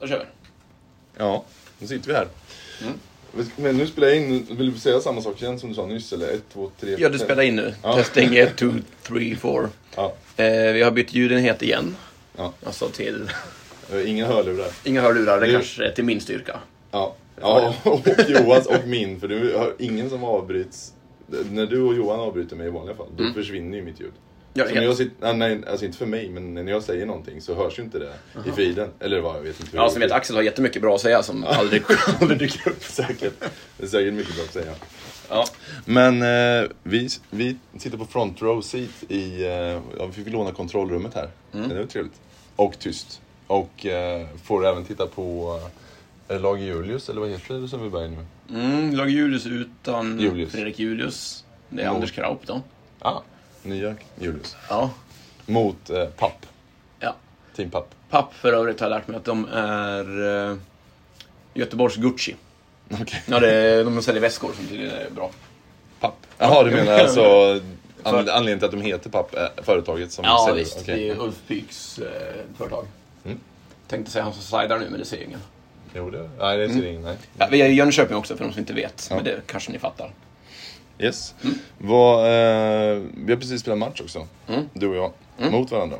Då kör vi. Ja, nu sitter vi här. Mm. Men nu spelar jag in, vill du säga samma sak igen som du sa nyss eller? Ett, två, tre, Ja, du spelar in nu. Ja. Testing 1, 2, 3, 4. Ja, Eh, vi har bytt ljudenhet igen. ja. Alltså till... Eh, Inga hörlurar. Inga hörlurar, det Det- kanske är till min styrka. Ja, ja och Johans och min, för du har ingen som avbryts. När du och Johan avbryter mig i vanliga fall, då försvinner ju mitt ljud. Ja, Så när jag sitter, nej, nej, alltså inte för mig, men när jag säger någonting så hörs ju inte det i feeden. Eller vad, jag vet inte. Ja, som vet, Axel har jättemycket bra att säga som aldrig, aldrig dyker upp. Säkert. Det är säkert mycket bra att säga. Ja. Men eh, vi, vi sitter på front row seat i, eh, ja, vi fick låna kontrollrummet här. Mm. Det var trevligt. Och tyst. Och eh, får även titta på eh, Lag Julius, eller vad heter det Sundbyberg nu? Mm, lag Julius utan Julius. Fredrik Julius. Det är Anders Kraup då. Ja, nya Julius. Ja. Mot eh, Papp. ja. Team Papp. Papp för övrigt har jag lärt mig att de är eh, Göteborgs Gucci. Okej. Ja, det de säljer väskor som tydligen är bra. Papp. Jaha, du menar alltså an, anledningen till att de heter Papp, är företaget som Ja, säljer? visst. Okej. Det är Ulf Pyks eh, företag. Mm. Tänkte säga han som sidar nu, men det ser ingen. Jo, det, nej, det ser ingen. Nej. Ja, vi är i Jönköping också, för de som inte vet. Ja. Men det kanske ni fattar. Yes. Mm. Vad, eh, vi har precis spelat match också, Mm. du och jag, mot varandra.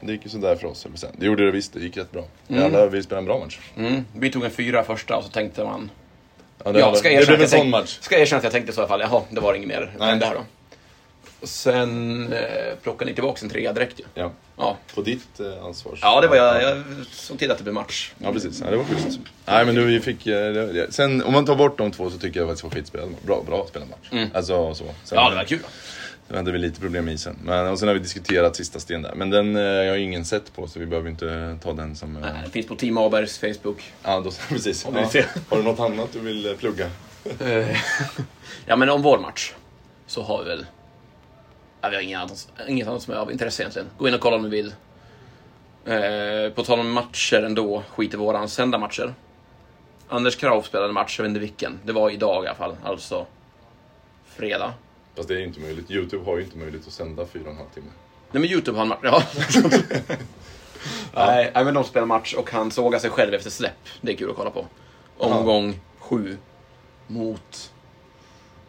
Det gick ju sådär för oss, säga. Det gjorde det visst, det gick rätt bra. Vi Mm. alla vill spela en bra match. Mm. Vi tog en fyra första och så tänkte man... Ja, det, Ja, ska jag det erkänna blev att en sån match. Ska jag erkänna att jag tänkte så i alla fall. Jaha, det var inget mer Nej. än det här då. Och sen eh, plockade ni tillbaka en trea direkt ju. Ja, Ja. på ditt eh, ansvar. ja, det var jag, jag såg till att det blev match. Ja, precis. Ja, det var schysst. Nej, men nu vi fick... eh, det- Sen, om man tar bort de två så tycker jag faktiskt det var skitspelad. Bra, bra spelad match. Mm. Alltså så. Sen, Ja, det var kul. Sen hade vi lite problem med isen. Men, och sen har vi diskuterat sista sten där. Men den eh, jag har ingen sett på så vi behöver inte ta den som... eh, Nej, Det finns på Team Abergs Facebook. Ja, då, precis. Ja. ser. Har du något annat du vill eh, plugga? Eh, ja, men om vår match så har vi väl... Ja, vi har inget annat, inget annat som är av intresse egentligen. Gå in och kolla om ni vill. Eh, på tal om matcher ändå, skit i våran sända matcher. Anders Krauf spelade en match, jag vet inte vilken. Det var idag i alla fall, alltså fredag. Fast det är ju inte möjligt. Youtube har ju inte möjlighet att sända fyra och en halv timme. Nej men Youtube har en match, ja. Nej, nej, men de spelar match och han sågar sig själv efter släpp. Det är kul att kolla på. Omgång sju mot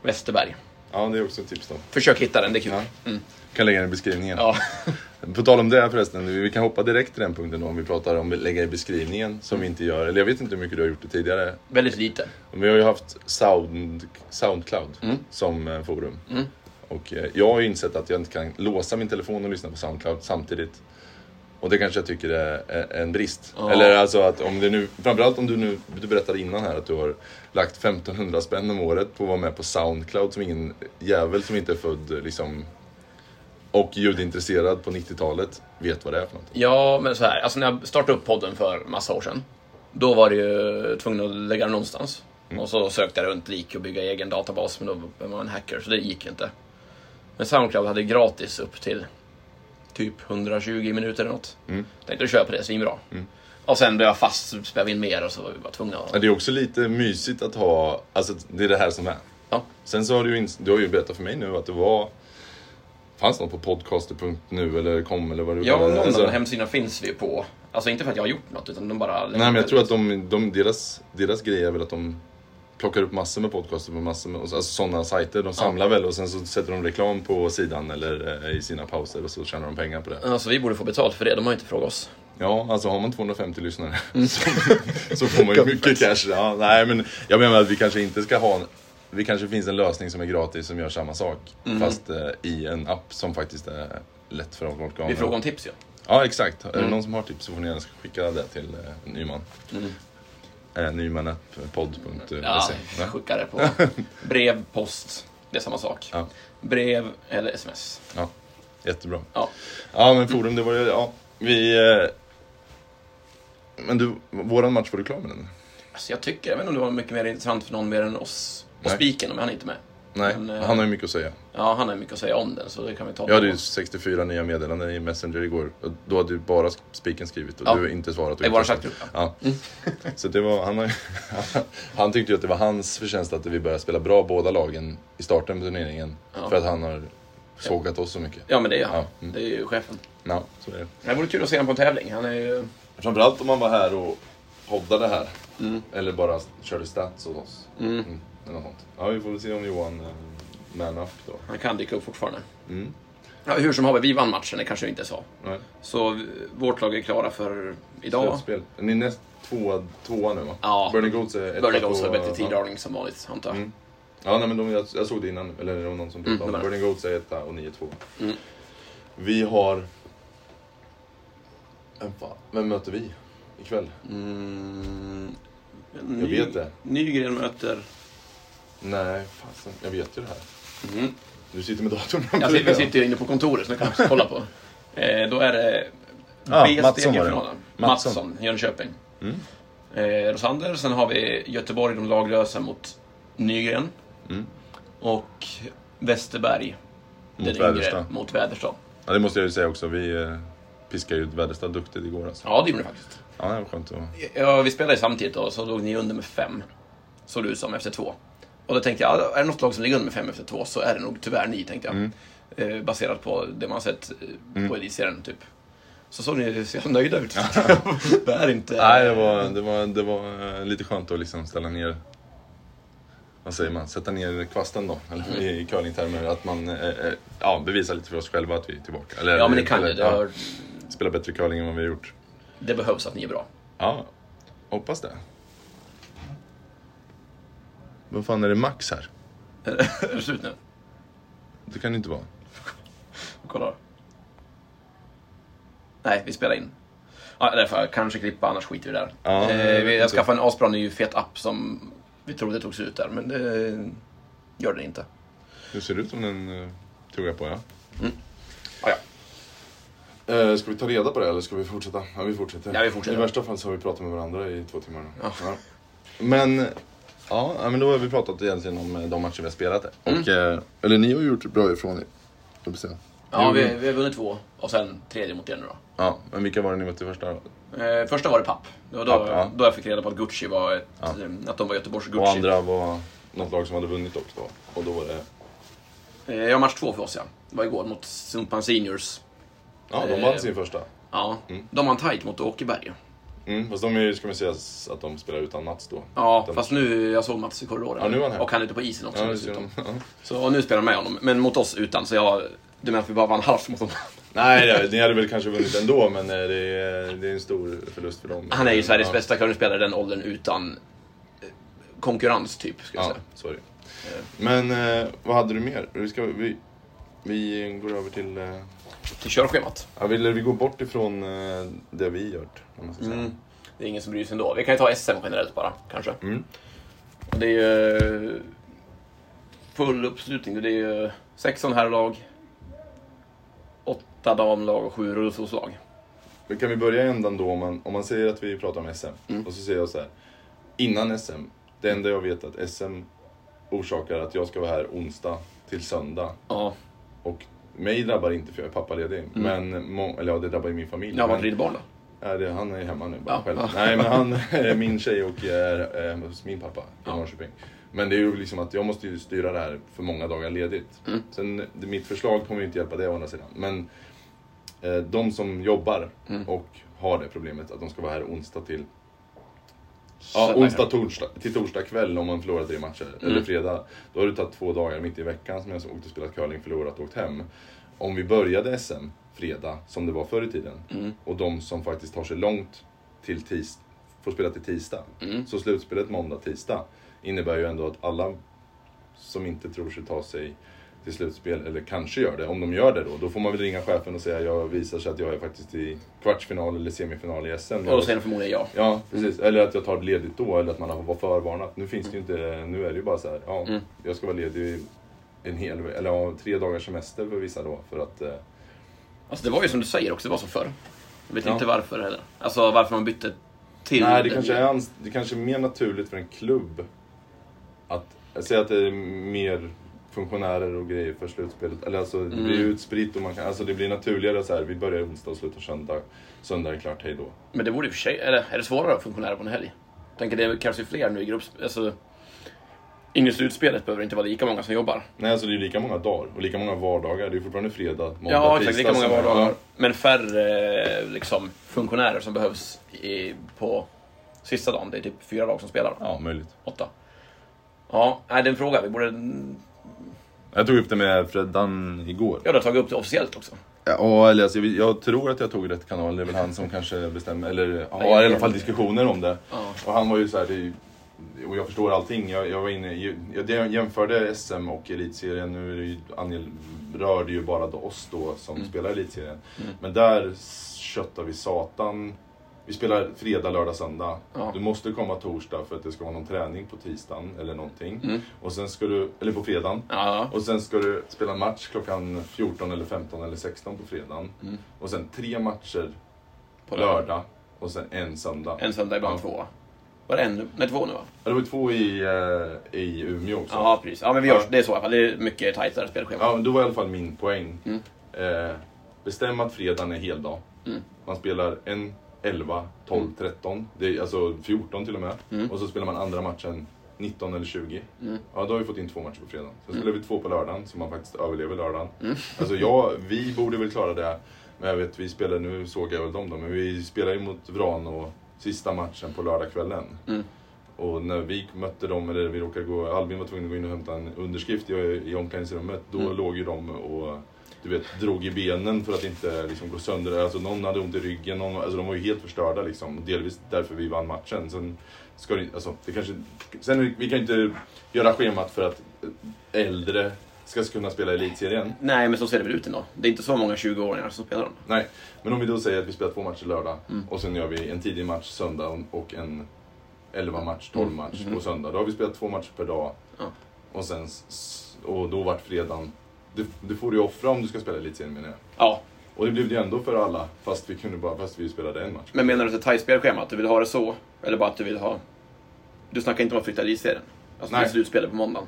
Westerberg. Ja, det är också ett tips då. Försök hitta den, det är kul. Ja. Mm. Kan lägga den i beskrivningen. Ja. På tal om det förresten, vi kan hoppa direkt till den punkten då om vi pratar om att lägga i beskrivningen som vi inte gör. Eller jag vet inte hur mycket du har gjort det tidigare. Väldigt lite. Vi har ju haft Sound, Soundcloud Mm. som eh, forum. Mm. Och eh, jag har ju insett att jag inte kan låsa min telefon och lyssna på Soundcloud samtidigt. Och det kanske jag tycker är är en brist. Ja. Eller alltså att om det nu, framförallt om du nu, du berättade innan här att du har lagt 1500 spänn om året på att vara med på Soundcloud som ingen jävel som inte är född liksom och ljudintresserad på 90-talet vet vad det är för något. Ja, men så här. Alltså när jag startade upp podden för massa år sedan. Då var det ju tvungen att lägga den någonstans. Och så sökte jag runt lik och bygga egen databas, men då var man en hacker, så det gick inte. Men Soundcloud hade gratis upp till typ 120 minuter eller något. Mm. Tänkte köpa det, svinbra. Mm. Och sen blev jag fast, så spelade vi in mer och så var vi bara tvungna att... Det är också lite mysigt att ha, alltså det är det här som är. Ja. Sen så har du, du har ju berättat för mig nu att det var Fanns något på podcaster.nu eller kom eller vad du Ja, någon Alltså- av de hemsidorna finns vi på. Alltså inte för att jag har gjort något, utan de bara... Nej men jag tror att de, de, deras, deras grej är väl att de plockar upp massor med podcaster på massor med, alltså sådana sajter. De samlar väl och sen så sätter de reklam på sidan eller eh, i sina pauser och så tjänar de pengar på det. Alltså vi borde få betalt för det, de har ju inte frågat oss. Ja, alltså har man 250 lyssnare Mm. så, så får man ju mycket cash. Ja, nej men jag menar att vi kanske inte ska ha en, vi kanske finns en lösning som är gratis som gör samma sak. Mm. Fast eh, i en app som faktiskt är lätt för folk att Vi frågar om tips ju. Ja exakt. Är det Mm. någon som har tips så får ni gärna skicka det till eh, Nyman. Mm. Eh. Ja, Ja. skicka det på brev, post. Det är samma sak. Ja. Brev eller sms. Ja, jättebra. Ja. Ja, men Forum, det var ju, ja, vi... Eh, men du, våran match, var du klar med den? Alltså jag tycker, jag vet inte om det var mycket mer intressant för någon mer än oss. Och spiken, om han är inte med. Nej, Men, eh, han har ju mycket att säga. Ja, han har mycket att säga om den, så det kan vi ta Jag hade ju 64 nya meddelanden i Messenger igår. Och då hade ju bara spiken skrivit och Ja. du har inte svarat. och I vår inte chattgrupp. ja. Ja. Så det var, han, har, han tyckte ju att det var hans förtjänst att vi började spela bra båda lagen i starten på turneringen. Ja. För att han har sågat oss så mycket. Ja, men det är han. Ja, mm. Det är ju chefen. Ja, så är det. Det vore kul att se honom på en tävling. Han är ju... Framförallt om man var här och poddade här. Mm. Eller bara körde stats åt oss. Mm. Mm, eller något sånt. Ja, vi får väl se om Johan eh, man up då. Han kan dyka upp fortfarande. Mm. Ja, hur som haver, vi vann matchen, det kanske jag inte sa. Nej. Så vårt lag är klara för idag. Slutspel. Ni är näst tvåa, tvåa nu va? Ja. Burning Goats är Börjar gå så tvåa, bättre tid ja. darling som vanligt, antar jag. Mm. Ja, nej, men de, jag, jag såg det innan, eller det var någon som Mm, pratade det om. Burning Goats är etta och ni är tvåa. Mm. Vi har... Vem, fan- vem möter vi ikväll? Mm. Jag vet det. Nygren möter... Nej, fasen, jag vet ju det här. Mm. Du sitter med datorn Jag sitter, vi sitter ju inne på kontoret, så det kan man kolla på. Eh, då är det B-steg Mattsson i var det. finalen. Mattsson. Jönköping. Mm. Eh, Rosander, sen har vi Göteborg, de laglösa mot Nygren. Mm. Och Västerberg, Mot den yngre, Väderstad. mot Väderstad. Ja, det måste jag ju säga också. Vi eh, piskade ju Väderstad duktigt igår alltså. Ja, det gjorde det faktiskt. Ja, det var skönt att... Ja, vi spelade ju samtidigt då, så låg ni under med fem. Såg det ut som efter två. Och då tänkte jag, ja, är det något lag som ligger under med fem efter två så är det nog tyvärr ni, tänkte jag. Mm. Eh, baserat på det man sett eh, på Mm. elitserien, typ. Så såg ni så jävla nöjda ut. det är inte... Nej, det var, det var, det var eh, lite skönt att liksom ställa ner... Vad säger man? Sätta ner kvasten då, eller Mm. i curlingtermer. Att man eh, eh, ja, bevisar lite för oss själva att vi är tillbaka. Eller, Ja, men det kan ju. eller, Det, ja, har, Spela bättre curling än vad vi har gjort. det behövs att ni är bra. Ja, hoppas det. Vad fan är det max här? är det slut nu? Det kan det inte vara. Kolla. Nej, vi spelar in. Ja, det får jag kanske klippa, annars skiter vi där. Ja, jag eh, vi- jag inte. skaffade en asbra ny fet app som vi trodde togs ut där, men det gör den inte. Det ser ut som den uh, tuggar på, ja. Ah, ja. Eh, ska vi ta reda på det eller ska vi fortsätta? Ja, vi fortsätter. Ja, vi fortsätter. I värsta fall så har vi pratat med varandra i två timmar nu. Ja. Men, ja, men då har vi pratat egentligen om eh, de matcher vi har spelat. Mm. Och, eh, eller ni har gjort bra ifrån er. Ja, Ni vi, vi har vunnit två och sen tredje mot er nu då. ja, men vilka var det ni mötte första då? Eh, första var det papp. Det var då, Papp, ja. då jag fick reda på att Gucci var ett, Ja. eh, att de var Göteborgs Gucci. Och andra var något lag som hade vunnit också då. Och då var det... Eh, ja, match två för oss ja. Det var igår mot Sumpan Seniors. Ja, de Eh, vann sin första. Ja, Mm. de vann tight mot Åkerberg. Mm, fast de är ska man säga, att de spelar utan Mats då. Ja, Den- fast nu, jag såg Mats i korridoren. Ja, nu är han här. Och han är ute på isen också Ja, dessutom. Ja. Så och nu spelar de med honom, men mot oss utan. Så jag, du menar att vi bara vann halvt mot honom? Nej, det- ni hade väl kanske vunnit ändå, men eh, det är, det är en stor förlust för dem. Han är ju Sveriges ja. bästa curlingspelare i den åldern utan eh, konkurrens, typ. Ska jag Ja, säga. är det. Men eh, vad hade du mer? Vi, ska, vi, vi går över till... Eh, Till körschemat. ja, vill vi gå bort ifrån eh, det vi gjort? Mm. Det är ingen som bryr sig ändå. Vi kan ju ta SM generellt bara, kanske. Mm. Det är ju full uppslutning. Det är ju 16 herrlag, 8 damlag och 7 rullstolslag. Men Kan vi börja i ändan då om man, om man säger att vi pratar om SM Mm. och så säger jag så här. Innan SM, det enda jag vet är att SM orsakar att jag ska vara här onsdag till söndag. Ja, Och mig drabbar det inte för jag är pappaledig. Men må, eller ja, det drabbar ju min familj. Mm. jag har varit men, ridbarn då. ja, det, han är hemma nu bara Ja, själv. ja. Nej men han är min tjej och är, är hos min pappa i Ja. Norrköping. Men det är ju liksom att jag måste ju styra det här för många dagar ledigt. Mm. Sen, mitt förslag kommer ju inte hjälpa det å andra sidan. Men eh, de som jobbar Mm. och har det problemet att de ska vara här onsdag till Ja, onsdag torsdag, till torsdag kväll om man förlorar tre matcher. Mm. Eller fredag. Då har det tagit två dagar mitt i veckan som jag åkt och spelat curling, förlorat och åkt hem. Om vi började SM fredag, som det var förr i tiden, Mm. och de som faktiskt tar sig långt till tis får spela till tisdag. Mm. Så slutspelet måndag, tisdag innebär ju ändå att alla som inte tror sig ta sig till slutspel, eller kanske gör det, om de gör det då, då får man väl ringa chefen och säga jag visar sig att jag är faktiskt i kvartsfinal eller semifinal i SM. Och då säger de förmodligen ja. Ja, precis. Eller att jag tar ledigt då, eller att man har varit förvarnat. Nu finns det ju inte, nu är det ju bara så här, ja, Mm. jag ska vara ledig en hel, eller ja, tre dagars semester för vissa då, för att... Eh, Alltså det var ju som du säger också, det var så förr. Jag vet Ja. inte varför heller. Alltså varför man bytte till... nej, det kanske, är, det kanske är mer naturligt för en klubb att, jag säger att det är mer funktionärer och grejer för slutspelet. Eller alltså, det blir Mm. utspritt och man kan, alltså det blir naturligare så här, vi börjar onsdag och slutar söndag. Söndag är klart, hej då. Men det borde i och för sig... Eller är det svårare att funktionera på en helg? Jag tänker det krävs ju fler nu i grupps... Alltså... In i slutspelet behöver det inte vara lika många som jobbar. Nej, alltså det är lika många dagar och lika många vardagar. Det är fortfarande fredag, måndag, ja, exakt. Lika många är- vardagar. ja. Men färre liksom, funktionärer som behövs i, på sista dagen. Det är typ fyra lag som spelar. Ja, möjligt. Åtta. Ja, nej, det är en fråga. Vi borde... Jag tog upp det med Freddan igår. Jag har tagit upp det officiellt också. Ja, eller alltså, jag, tror att jag tog rätt kanal. Det är väl han som kanske bestämmer, eller har i alla fall diskussioner om det. Ja. Och han var ju så här, det är, och jag förstår allting. Jag, jag var inne, jag jämförde SM och Elitserien. Nu är det ju, Angel rörde ju bara oss då som Mm. spelar Elitserien. Men där köttar vi satan. Vi spelar fredag, lördag, söndag. Ja. Du måste komma torsdag för att det ska vara någon träning på tisdagen eller någonting. Mm. Och sen ska du, eller på fredagen. Ja, Och sen ska du spela match klockan 14 eller 15 eller 16 på fredagen. Mm. Och sen tre matcher på lördag. Och sen en söndag. En söndag, ibland Ja. två. Va? Var det en? Nej, två nu va? Ja, det var två i, eh, i Umeå också. Ja, precis. Ja, men vi gör Ja. det är så i alla fall. Det är mycket tajtare spelschema. Ja, då var i alla fall min poäng. Mm. Eh, bestäm att fredagen är heldag. Mm. Man spelar en 11, 12, 13. Det är alltså 14 till och med. Mm. Och så spelar man andra matchen 19 eller 20. Mm. Ja, då har vi fått in två matcher på fredagen. Sen spelar vi två på lördagen, så man faktiskt överlever lördagen. Mm. Alltså jag, vi borde väl klara det. Men jag vet, vi spelar, nu såg jag väl dem då, men vi spelar ju mot Vrano sista matchen på lördagskvällen. Mm. Och när vi mötte dem, eller vi råkade gå, Albin var tvungen att gå in och hämta en underskrift i, i omklädningsrummet. Då Mm. låg ju de och du vet, drog i benen för att inte liksom, gå sönder. Alltså någon hade ont i ryggen, någon, alltså de var ju helt förstörda liksom. Delvis därför vi vann matchen. Sen, ska det, alltså, det kanske, sen vi kan inte göra schemat för att äldre ska kunna spela elitserien. Nej, men så ser det väl ut ändå. Det är inte så många 20-åringar som spelar dem. Nej, men om vi då säger att vi spelar två matcher lördag Mm. och sen gör vi en tidig match söndag och en 11 match, 12 Mm. match Mhm. på söndag. Då har vi spelat två matcher per dag. Ja. Och, sen, och då vart fredagen... Det, det får du ju offra om du ska spela elitserien menar jag. Ja, Och det blev det ju ändå för alla fast vi, kunde bara, fast vi spelade en match. men menar du att det är tajt spelschema? Att du vill ha det så? Eller bara att du vill ha... Du snackar inte om att flytta elitserien? Alltså Nej. det slutspelet på måndagen.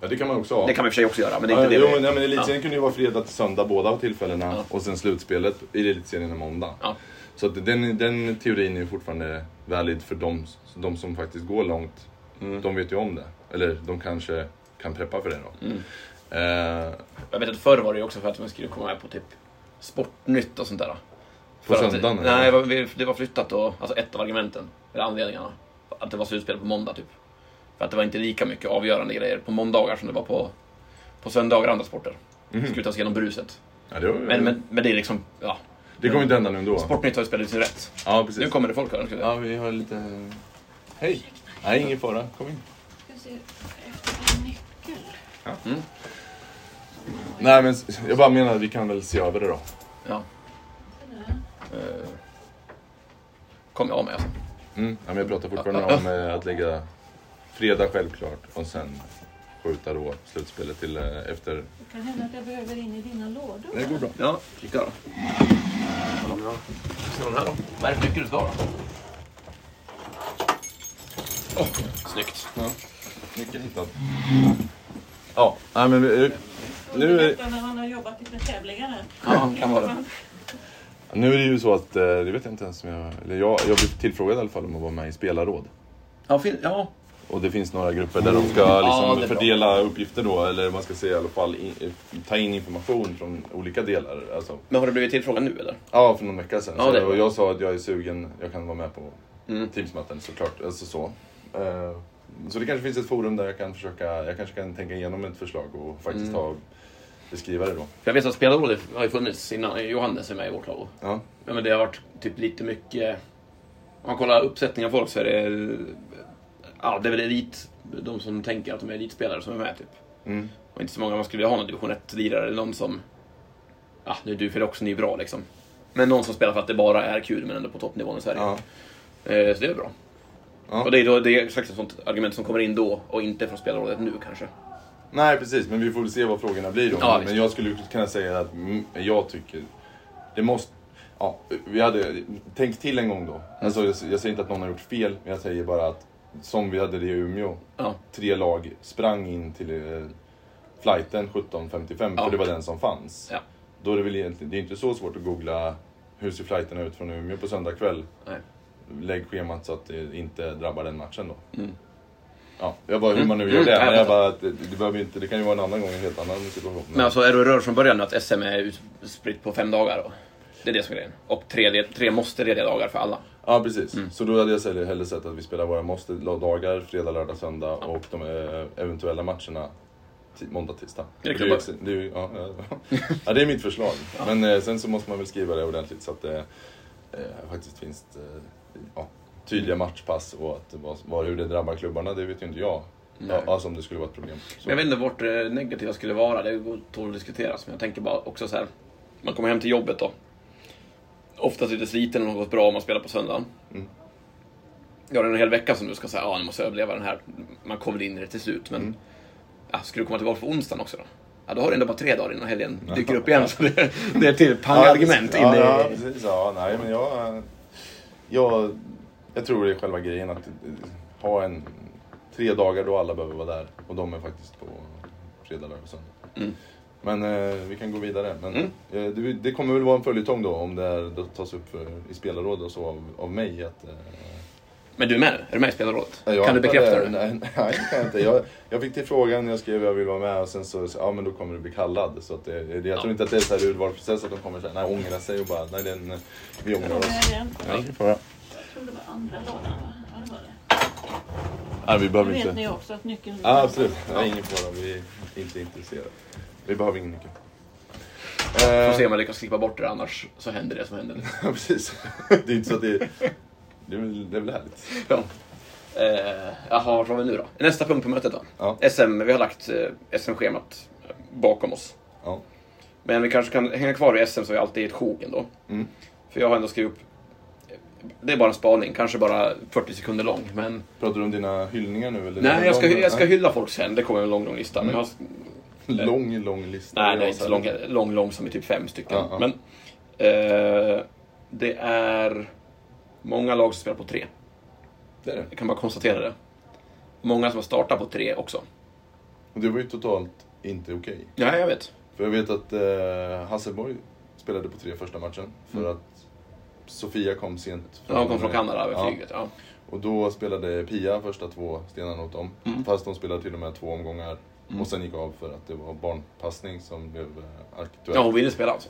Ja, det kan man också ha. Det kan man i och för sig också göra, men det är Ja, inte jo, det vi... men, ja, men elitserien kunde ju vara fredag till söndag båda tillfällena Ja. och sen slutspelet i elitserien är måndag. Ja. Så att den, den teorin är ju fortfarande valid för de, de som faktiskt går långt. Mm. De vet ju om det. Eller de kanske kan preppa för det då. Mm. Eh, Jag vet att förr var det ju också för att man skulle komma med på typ Sportnytt och sånt där. På För att- söndagen, eller? Nej, det var- det var flyttat då. Alltså ett av argumenten, eller anledningarna. Att det var slutspel på måndag typ. För att det var inte lika mycket avgörande grejer på måndagar som det var på, på söndagar och andra sporter. Mhm. Skulle ta sig igenom bruset. ja, det, var, Men, men, men det är liksom, ja. det kommer inte hända nu ändå. Sportnytt har ju spelat sin rätt. Ja, precis. Nu kommer det folk här. Ja, vi har lite... Hej! Nej, ingen fara. Kom in. Nyckel. Mm. Nej, men jag bara menar att vi kan väl se över det då. Ja. Eh, Kom jag med alltså. Mm. Ja, men jag pratar fortfarande om eh, att lägga fredag självklart och sen skjuta då slutspelet till eh, efter... Det kan hända att jag behöver in i dina lådor. Det går bra. Ja, klicka då. Kolla om jag ser den här då. Vad är det för nyckel du ska ha då? Åh, snyggt. Ja. Mycket hittat. Ja, nej men vi- nu är, Underlättar när man har jobbat lite tävlingar här. Ja, kan vara det. nu är det ju så att, eh, det vet jag inte ens om jag... Eller jag, jag blev tillfrågad i alla fall om att vara med i spelarråd. Ja, fin, ja. Och det finns några grupper där de ska Ja, liksom det bra. fördela uppgifter då, eller man ska säga i alla fall in, ta in information från olika delar. Alltså, Men har du blivit tillfrågad nu eller? ja, för någon vecka sedan. Ja, det och jag sa att jag är sugen, jag kan vara med på Mm. Teamsmöten såklart. Alltså så. Eh, så det kanske finns ett forum där jag kan försöka, jag kanske kan tänka igenom ett förslag och faktiskt Mm. ta, beskriva det då. För jag vet att spelarrådet har ju funnits innan. Johannes är med i vårt lag. Ja. Ja, men det har varit typ lite mycket... Om man kollar uppsättningen av folk så är det... Ja, det är väl elit... De som tänker att de är elitspelare som är med typ. Mm. Och inte så många man skulle vilja ha någon division 1-lirare eller någon som... Ja, nu du för också ni är bra liksom. Men någon som spelar för att det bara är kul men ändå på toppnivån i Sverige. Ja. Eh, så det är bra. Ja. Och det är, då, det är exakt ett sånt argument som kommer in då och inte från spelarrådet nu kanske. Nej precis, men vi får väl se vad frågorna blir då. Ja, men jag skulle kunna säga att mm, jag tycker det måste... Ja, vi hade... Tänk till en gång då. Alltså, jag, jag säger inte att någon har gjort fel, men jag säger bara att som vi hade det i Umeå. Ja. Tre lag sprang in till eh, flighten 17.55 Ja. för det var den som fanns. Ja. Då är det väl egentligen, det är inte så svårt att googla hur ser flighterna ut från Umeå på söndag kväll. Nej. Lägg schemat så att det inte drabbar den matchen då. Mm. Ja, jag bara hur Mm. man nu gör Mm, det. jag Men jag fattar. bara, att det, det, behöver inte, det kan ju vara en annan gång, en helt annan situation. Men alltså är du rörd från början att SM är utspritt på fem dagar då? Det är det som är grejen. Och tre, tre måste lediga dagar för alla. Ja, precis. Mm. Så då hade jag hellre- hellre sett att vi spelar våra måste-dagar, fredag, lördag, söndag och de eh, eventuella matcherna måndag, tisdag. Det är klart. ex- det, är, ja, ja. ja, det är mitt förslag. Men eh, sen så måste man väl skriva det ordentligt så att det eh, faktiskt finns eh, ja, tydliga matchpass och att vad, vad, hur det drabbar klubbarna, det vet ju inte jag. Nej. Ja, alltså om det skulle vara ett problem. Så. Men jag vet inte vart det negativa skulle vara. Det tål att diskuteras. Men jag tänker bara också så här. Man kommer hem till jobbet då. Oftast lite sliten och gått bra om man spelar på söndagen. Mm. Ja, det är en hel vecka som du ska säga, ja nu måste jag överleva den här. Man kommer in i det till slut. Men Mm. ja, ska du komma tillbaka på onsdagen också då? Ja, då har du ändå bara tre dagar innan helgen dyker upp igen. Så det, det är ett till pangargument ja, i... ja, precis. Ja, nej, men jag, jag, jag tror det är själva grejen att ha en tre dagar då alla behöver vara där. Och de är faktiskt på fredag, lördag och söndag. Mm. Men eh, vi kan gå vidare. Men, Mm. eh, det, det kommer väl vara en följetong då om det, är, det tas upp för, i spelarråd och så av, av mig. Att, eh, Men du är med nu? Är du med i spelarrådet? jag kan du bekräfta det? det? Nej, nej, det kan jag inte. Jag, jag fick till frågan, jag skrev jag vill vara med och sen så, ja men då kommer du bli kallad. Så att det, det, jag tror inte att det är så här urvalsprocess att de kommer säga, nej ångra sig och bara, nej den, vi ångrar oss. Ja, vi får höra. Jag tror det var andra lådan va? Ja, det var det. Nej, vi Nu behöver vet inte. ni också att nyckeln... Ja, absolut. Nej, ingen fara. Vi är inte intresserade. Vi behöver ingen nyckel. Får se Eh, om jag lyckas klippa bort det, annars så händer det som händer. ja, precis. Det är inte så att det... Det är väl, det är väl härligt. Ja. Eh, jaha, vart var vi nu då? Nästa punkt på mötet då? Ja. SM, vi har lagt eh, SM-schemat bakom oss. Ja. Men vi kanske kan hänga kvar i SM så vi alltid är ett sjok ändå. Mm. För jag har ändå skrivit upp... Det är bara en spaning, kanske bara 40 sekunder lång. Men Pratar du om dina hyllningar nu? Eller nej, jag ska, jag ska hylla folk sen. Det kommer en lång, lång lista. Men jag har, Lång, lång lista. nej, det är inte så lång, lång, lång som är typ fem stycken. Ja, ja. Men eh, det är många lag som spelar på tre. Det är det. Jag kan bara konstatera det. Många som har startat på tre också. Och det var ju totalt inte okej. Ja, jag vet. För jag vet att eh, Hasselborg spelade på tre första matchen. För Mm. att Sofia kom sent. Ja, de kom från Kanada över Ja. flyget. Ja. Och då spelade Pia första två stenarna åt dem. Mm. Fast de spelade till och med två omgångar. Mm. Och sen gick av för att det var barnpassning som blev eh, aktuellt. ja, hon ville spela alltså.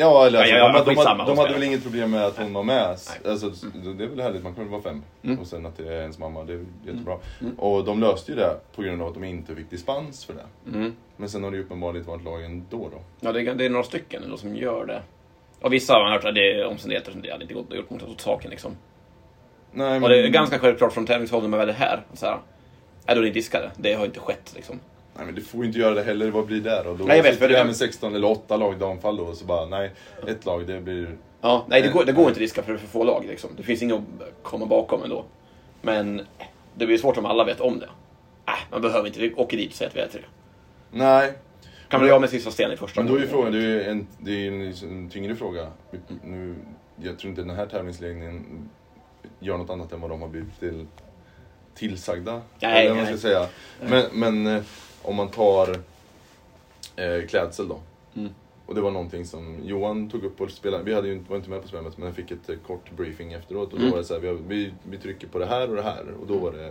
Ja, eller alltså, Ja, ja, de, de, skitsamma, de, hon hade väl inget problem med att hon var med. Alltså, Det är väl härligt, man väl vara fem. Mm. Och sen att det är ens mamma, det är jättebra. Mm. Och de löste ju det på grund av att de inte fick dispens för det. Mm. Men sen har det ju uppenbarligen varit lagen då då. Ja, det är, det är några stycken ändå som gör det. Och vissa har man hört att det är omständigheter som det hade inte gått gjort mot åt saken liksom. Nej, men... Och det är ganska självklart från tävlingshåll när man väl är här. Så här är då är ni diskade. Det har inte skett liksom. Nej men du får ju inte göra det heller, vad blir det då? Då Nej, jag vet, för det- med 16 eller 8 lag damfall då, och så bara nej, ett lag det blir... Ja, nej, det går, det går inte att diska för för få lag liksom. Det finns inget att komma bakom ändå. Men det blir svårt om alla vet om det. Äh, man behöver inte. Åker dit och säger att vi är tre. Nej, Kan bli av med sista sten i första men då är ju frågan, det är en, det är en, en tyngre fråga. Nu, jag tror inte den här tävlingsledningen gör något annat än vad de har blivit till, tillsagda. Nej, eller vad man ska nej. säga. Men, men eh, om man tar eh, klädsel då. Mm. Och det var någonting som Johan tog upp och spelade. Vi hade ju inte, var inte med på spelet men jag fick ett eh, kort briefing efteråt. Och då Mm. var det så här, vi, vi, vi trycker på det här och det här. Och då var det,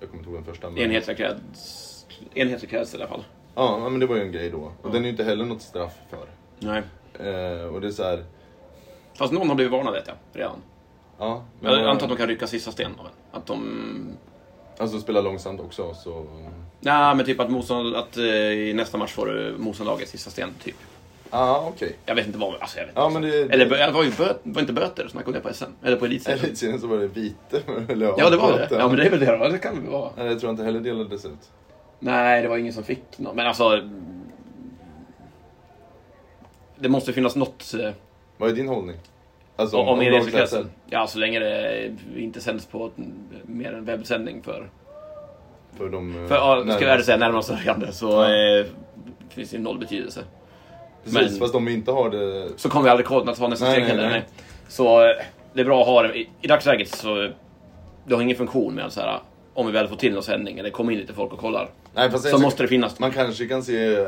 jag kommer inte ihåg den första. Men, Enhetliga kläds... Enhetlig klädsel i alla fall. Ja, men det var ju en grej då. Och Ja. den är ju inte heller något straff för. Nej. Eh, och det är så här, Fast någon har blivit varnad vet jag, redan. ja. Jag antar att de kan rycka sista sten av en. Att de... Alltså spela långsamt också så... Nej, men typ att, motstånd, att eh, i nästa match får du motståndarlaget sista sten, typ. Ja, ah, okej. Jag vet inte vad, alltså jag vet Ja, inte. men det... Eller det var ju bö, var inte böter som man kunde på SM? Eller på elitserien? Elitserien så var det vite. eller Ja, det var det. Ja, men det är väl det då. Det kan det vara. Nej, jag tror inte heller delades ut. Nej, det var ingen som fick något. Men alltså... Det måste finnas något eh, Vad är din hållning? Alltså om, om lagklädsel? klädsel. Ja, så länge det inte sänds på mer än webbsändning för... För de... eh, För ja, ska jag säga, närmast sörjande så Ja. eh, finns det noll betydelse. Precis, men- fast om vi inte har det... Så kommer vi aldrig kunna ta nästa steg heller. nej. Nej. Så eh, det är bra att ha det. I, I dagsläget så... Det har ingen funktion med så här om vi väl får till någon sändning eller kommer in lite folk och kollar. Nej, Så måste det finnas. Man kanske kan se...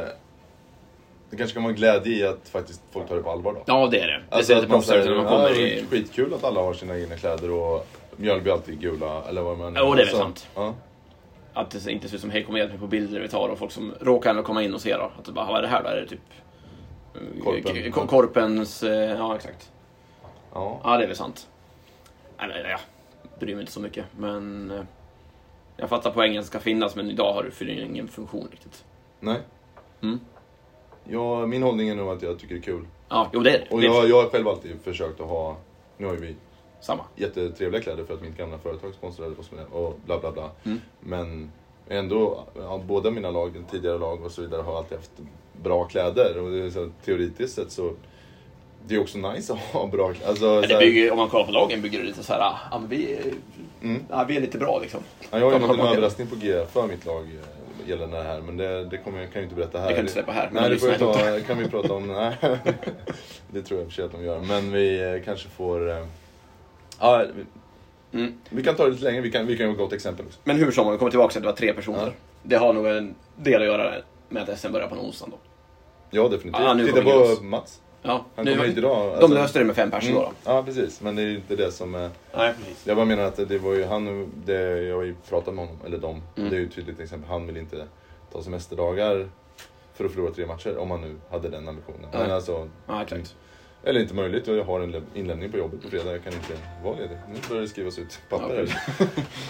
Det kanske kan vara glädje i att faktiskt folk tar det på allvar då. Ja, det är det. Det Alltså att man säger, man kommer ja, i... skitkul att alla har sina egna kläder och Mjölby alltid gula eller vad man Jo, det är väl Så, sant. Ja. Att det inte ser ut som hej kom och hjälp mig på bilder vi tar och folk som råkar ändå komma in och se då. Att det bara, vad är det här då? Är det typ... eh, Korpen. k- Korpens... eh, Ja, exakt. Ja. Ja, det är väl sant. Eller ja, bryr mig inte så mycket. Men eh, jag fattar poängen ska finnas, men idag har det fyller ingen funktion riktigt. Nej. Mm. Ja, min hållning är nog att jag tycker det är kul. Ja, jo det är det. Och jag, jag har själv alltid försökt att ha, nu har ju vi Samma. jättetrevliga kläder för att mitt gamla företag sponsrade oss med det och bla bla bla. Mm. Men ändå, ja, båda mina lag, tidigare lag och så vidare, har alltid haft bra kläder. Och det är så, teoretiskt sett så det är också nice att ha bra kläder. Alltså, här- bygger, om man kollar på lagen bygger det lite så här, ah, ja, men vi, är- Mm. ja, vi är lite bra liksom. Ja, jag har en liten överraskning på G för mitt lag eh, gällande det här. Men det, det kommer, jag kan jag inte berätta här. Det kan inte släppa här, Nej, de det får ta, kan vi prata om. Nej. det tror jag för sig att de gör. Men vi eh, kanske får... eh, Ja, vi, Mm. vi kan ta det lite längre. Vi kan, vi kan gå ett exempel också. Men hur som, om vi kommer tillbaka till att det var tre personer. Ja. Det har nog en del att göra med att SM börjar på en onsdag då. Ja, definitivt. Nu Titta på Mats. Ja, Han nu- kommer hit idag. De alltså. löste det med fem personer Mm. då. då. Ja, precis. Men det är ju inte det som... är- Nej, precis. Jag bara menar att det var ju han, det, jag har ju pratat med honom, eller dem. Mm. Det är ju ett tydligt exempel. Han vill inte ta semesterdagar för att förlora tre matcher, om han nu hade den ambitionen. Men Nej. alltså, Ja, exakt. eller inte möjligt, jag har en inlämning på jobbet på fredag, jag kan inte vara ledig. Nu börjar det skrivas ut papper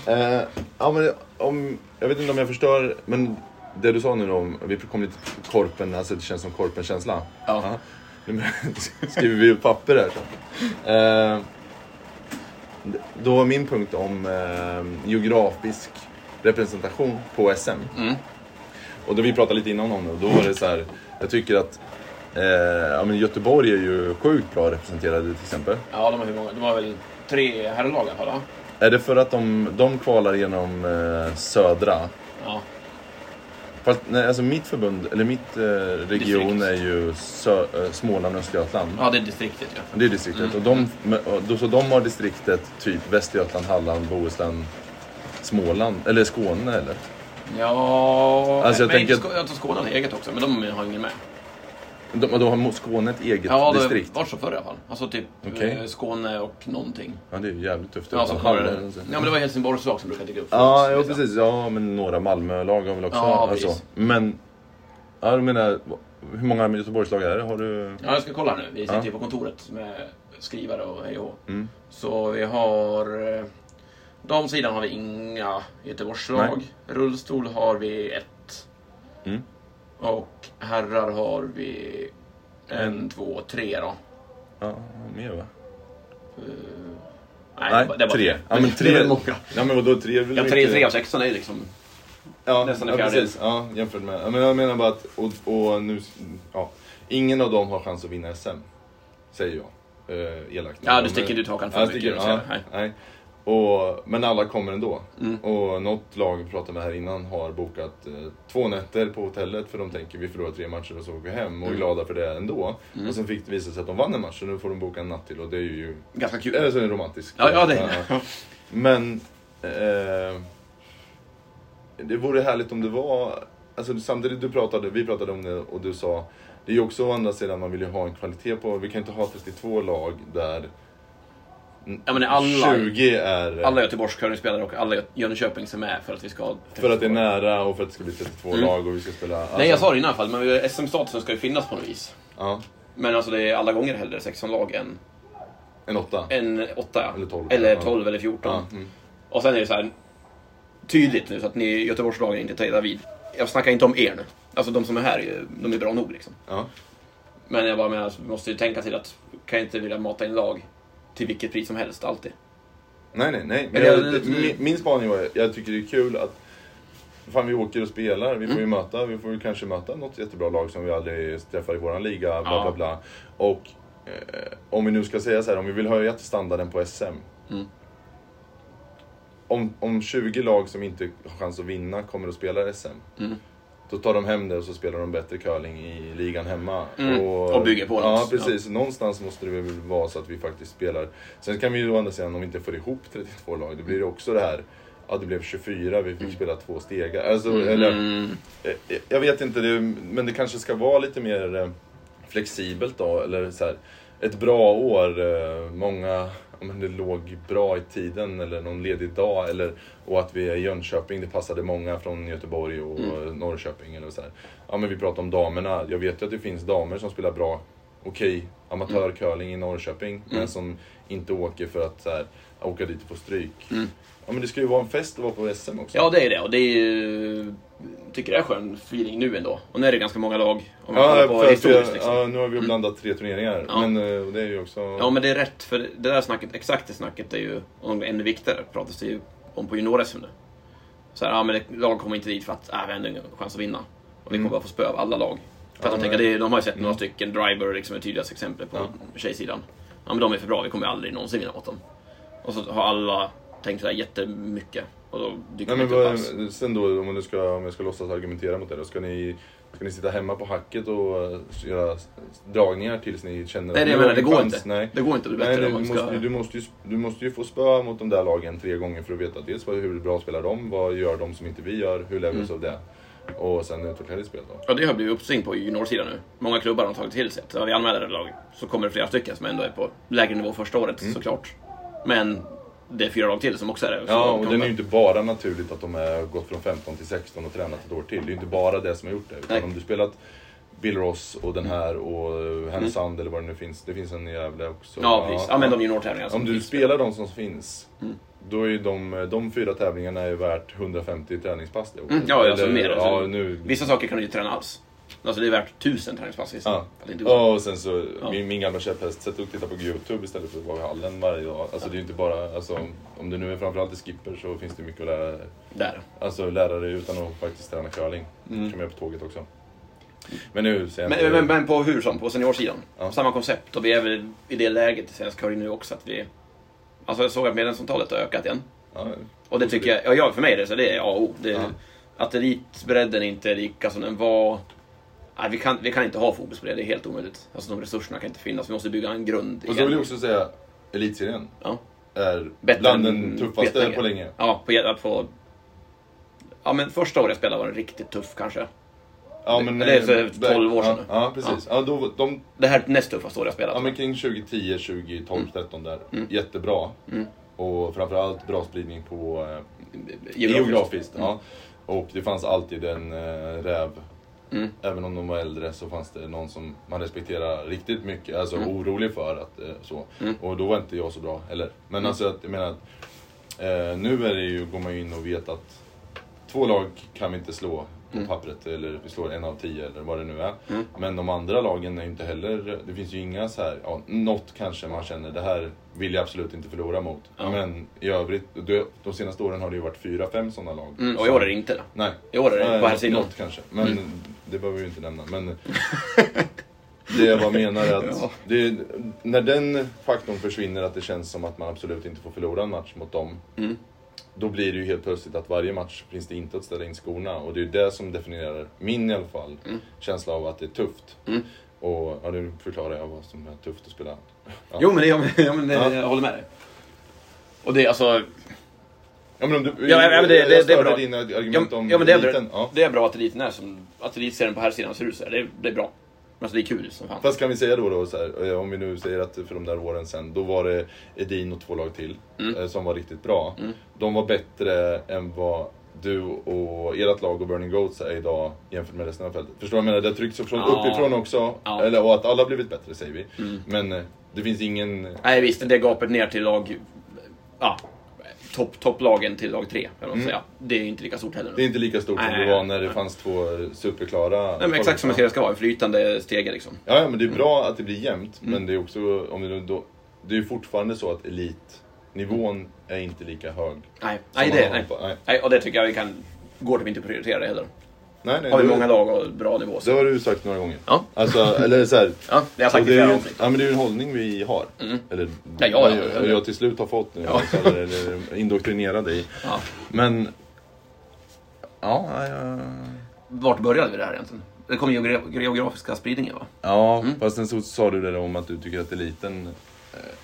här. eh, ja, men om, jag vet inte om jag förstör, men det du sa nu om, vi kom lite till korpen, alltså det känns som korpen-känsla. Ja. Nu skriver vi ut papper här. Så. Eh, då var min punkt om eh, geografisk representation på SM. Mm. Och då vi pratade lite innan om det, och då var det så här, jag tycker att eh, ja, men Göteborg är ju sjukt bra representerade till exempel. Ja, de har hur många? De har väl tre herrlag i alla fall? Är det för att de, de kvalar genom eh, södra? Ja. Fast, nej, alltså mitt förbund, eller mitt eh, region Distrikt. är ju sö, eh, Småland och Östergötland. ja, det är distriktet ju. Det är distriktet. Och de, och då, så de har distriktet typ Västergötland, Halland, Bohuslän, Småland. Eller Skåne eller? Ja, Alltså, jag men tänker- Skå- jag tror Skåne har eget också, men de har ingen med. De, då har Skåne ett eget Ja, det har distrikt? varit så förr i alla fall. Alltså typ Okej. eh, Skåne och någonting. Ja, det är ju jävligt tufft. Ja, så var det, ja, men det var Helsingborgs lag som brukar dyka upp. Ja, förut, ja, liksom. precis. Ja, men några Malmölag har väl också. Ja, alltså. precis. Men, ja, du menar, hur många Göteborgslag är det? Har du? Ja, jag ska kolla nu. Vi sitter Ja. ju på kontoret med skrivare och hej och. Mm. Så vi har... eh, Damsidan har vi inga Göteborgslag. Nej. Rullstol har vi ett. Mm. Och herrar har vi en, två, tre då. Ja, mer va? Eh, Nej, det var- det var tre. Ja, men tre. Det är väl många. Ja, men vadå tre? är väl Ja, tre, mycket- tre av sexton är ju liksom... Ja, Nästan en ja, fjärdedel. precis. Ja, jämfört med. Ja, men jag menar bara att, och, och nu, ja, ingen av dem har chans att vinna SM. Säger jag. Eh, elakt. Ja, du sticker ut hakan för Ja, mycket. sticker, ja. Nej. nej. Och, men alla kommer ändå. Mm. Och något lag vi pratade med här innan har bokat eh, två nätter på hotellet för de tänker vi förlorar tre matcher och så åker vi hem och är Mm. glada för det ändå. Och sen fick det visa sig att de vann en match så nu får de boka en natt till och det är ju Ganska kul. eller så är det romantiskt. Ja, ja, det är det. Men eh, det vore härligt om det var, alltså samtidigt du pratade, vi pratade om det och du sa, det är ju också å andra sidan man vill ju ha en kvalitet på, vi kan inte ha 32 lag där Ja, men alla, 20 är alla Göteborgs curlingspelare och alla Jönköping som är för att vi ska för att det är nära och för att det ska bli 32 Mm. lag och vi ska spela. Alltså, Nej, jag sa det innan i alla fall, men SM-statusen ska ju finnas på något vis. Ja, Men alltså det är alla gånger hellre 16 lag än, en åtta. än 8 ja. Eller 12. Eller Ja. 12 eller 14. Ja, mm. Och sen är det så här tydligt nu så att ni Göteborgslagen inte tar vid. Jag snackar inte om er nu. Alltså de som är här, är- de är bra nog liksom. ja. Men jag bara menar, vi måste ju tänka till att kan jag inte vilja mata in lag till vilket pris som helst alltid. Nej, nej, nej. Men jag, min, min spaning var, jag tycker det är kul att Fan vi åker och spelar, vi får Mm. ju möta, vi får kanske möta något jättebra lag som vi aldrig träffar i våran liga, bla Ja. bla bla. Och eh, om vi nu ska säga så här, om vi vill höja till standarden på SM. Mm. Om, om 20 lag som inte har chans att vinna kommer att spela SM. Mm. Då tar de hem det och så spelar de bättre curling i ligan hemma. Mm. Och bygger på Ja, något. precis. Någonstans måste det väl vara så att vi faktiskt spelar. Sen kan vi ju å andra sidan, om vi inte får ihop 32 lag, då blir det också det här Ja, det blev 24, vi fick spela två stegar. Alltså, eller, Mm. eh, jag vet inte, det, men det kanske ska vara lite mer eh, flexibelt då. Eller så här, ett bra år, eh, många, men det låg bra i tiden eller någon ledig dag. Eller, och att vi är i Jönköping, det passade många från Göteborg och Mm. Norrköping. Eller så här. Ja, men vi pratar om damerna, jag vet ju att det finns damer som spelar bra okej amatörcurling i Norrköping, Mm. men som inte åker för att så här, åka dit och få stryk. Mm. Ja men det ska ju vara en fest att vara på SM också. Ja, det är det. Och det är ju... tycker det är skön feeling nu ändå. Och nu är det ganska många lag. Om man Ja, på historiskt liksom. ja, nu har vi blandat tre turneringar. Ja. Men eh, det är ju också... Ja, men det är rätt. För det där snacket, exakt det snacket är ju ännu viktigare. pratas det ju om på junior-SM nu. Så här, ja men det, lag kommer inte dit för att äh, vi har ändå ingen chans att vinna. Och vi kommer bara få spö av alla lag. För att Ja, de tänker, det, de har ju sett några stycken, Driver liksom är tydligaste exemplet på Ja. tjejsidan. Ja men de är för bra, vi kommer aldrig någonsin vinna mot dem. Och så har alla tänkt sådär jättemycket. Och då dyker Nej, men vad, sen då, om, du ska, om jag ska låtsas argumentera mot det, då ska ni, ska ni sitta hemma på hacket och eh, göra dragningar tills ni känner Nej, det, jag menar, det går chans? inte. Nej. Det går inte att bli Nej, det, du, ska... måste, du, måste ju, du måste ju få spö mot de där lagen tre gånger för att veta dels vad- hur bra spelar de, vad gör de som inte vi gör, hur lär vi Mm. av det? Och sen utveckla ditt spel då. Ja, det har blivit uppsving på juniorsidan nu. Många klubbar har tagit till sig att vi anmäler ett lag så kommer det flera stycken som ändå är på lägre nivå första året såklart. Men det är fyra lag till som också är det. Mm. Ja, och det är ju inte bara naturligt att de har gått från 15 till 16 och tränat ett år till. Det är ju inte bara det som har gjort det. Utan Nej. om du spelat Bill Ross och den här och Härnösand eller vad det nu finns. Det finns en i Gävle också. Ja, precis. Ja, men de juniortävlingarna Om du spelar de som finns, Mm. då är ju de, de fyra tävlingarna är värt 150 träningspass det. Mm, ja, alltså mer. Alltså, Ja, nu, Vissa saker kan du inte träna alls. Alltså det är värt tusen träningspass vissa. Ja. Ja, och sen så, Ja. min, min gamla käpphäst, sätt och titta på Youtube istället för att vara i hallen varje dag. Alltså det är inte bara, alltså, om du nu är framförallt i skipper så finns det mycket att lära Där. Alltså lära dig utan att faktiskt träna curling. Mm. man göra på tåget också. Men nu jag Men, inte... men, men på hur som, på seniorsidan. Ja. Samma koncept. Och vi är väl i det läget i svensk curling nu också att vi... Alltså jag såg att medlemsantalet har ökat igen. Ja, Och det tycker jag, ja, jag för mig är det så det är A och O. Det, Ja. Att elitbredden inte är lika som den var. Nej, vi, kan, vi kan inte ha fokus på det, det är helt omöjligt. Alltså de resurserna kan inte finnas, vi måste bygga en grund Och så vill jag också säga, Elitserien Ja. är Bättre bland den tuffaste på länge. Ja, på, få... Ja men första året jag spelade var den riktigt tuff kanske. Ja, Det- det är så 12 år sedan Ja, ja precis. Ja. då, de, Det här är näst tuffaste året jag spelat. ja, men kring 2010, 2012, 13 där. Mm. Jättebra. Mm. Och framförallt bra spridning på eh, Geografiskt. geografiskt. Mm. Ja. Och det fanns alltid en eh, räv Mm. Även om de var äldre så fanns det någon som man respekterar riktigt mycket, alltså Mm. orolig för att eh, så. Mm. Och då var inte jag så bra heller. Men Mm. alltså att, jag menar att eh, nu är det ju, går man ju in och vet att två lag kan vi inte slå på Mm. pappret eller vi slår en av tio eller vad det nu är. Mm. Men de andra lagen är ju inte heller, det finns ju inga så här, ja, något kanske man känner det här vill jag absolut inte förlora mot. Ja. Men i övrigt, de, de senaste åren har det ju varit fyra, fem sådana lag. Mm, och i år är det inte det. Nej. I år är det på här sidan. Något kanske, men Mm. det behöver vi ju inte nämna. Men det jag bara menar är att Ja. det, när den faktorn försvinner, att det känns som att man absolut inte får förlora en match mot dem. Mm. Då blir det ju helt plötsligt att varje match finns det inte att ställa in skorna. Och det är ju det som definierar min i alla fall, Mm. känsla av att det är tufft. Mm. Och ja, nu förklarar jag vad som är tufft att spela. Ja. Jo men, det, ja, men, ja, men Ja. jag håller med dig. Och det är alltså... Ja men om du, Ja, ja, men det- jag det- det är bra. dina Ja, argument om ja, men det är, eliten. bra, Ja. det är bra att eliten är som... Att elitserien på här sidan ser ut så här. Det, det är bra. Alltså det är kul som fan. Fast kan vi säga då, då så här, eh, om vi nu säger att för de där åren sen, då var det Edin och två lag till Mm. eh, som var riktigt bra. Mm. De var bättre än vad du och ert lag och Burning Goats är idag jämfört med resten av fältet. Förstår du vad jag menar? Det trycks från Ja. uppifrån också. Ja. Eller, och att alla blivit bättre säger vi. Mm. Men eh, det finns ingen... Nej visst, det gapet ner till lag... Ja, topp, topplagen till lag tre, kan man Mm. säga. Det är inte lika stort heller. Det är inte lika stort som Nej, det var när det nej. fanns två superklara... Nej, men exakt som en serie ska vara, en flytande stege liksom. Ja, ja, men det är bra att det blir jämnt. Mm. Men det är också, om det, nu då, det är fortfarande så att elitnivån är inte lika hög. Nej, som nej, man det, nej. nej. Och det tycker jag vi kan... Går typ inte att prioritera det heller. Nej, nej, Har vi det- många lag och bra nivå Det så... har du sagt några gånger. Ja. Alltså, eller så här, Ja, det har jag sagt i det flera avsnitt. ja, men det är ju en hållning vi har. Mm. Eller Ja, ja, ja. jag, jag till slut har fått nu. Ja. Alltså, eller, eller indoktrinerade i. Ja. Men... Ja, ja, ja. Vart började vi det här egentligen? Det kom geogra- geografiska spridningen va? Ja, Mm. fast sen så sa du det om att du tycker att eliten...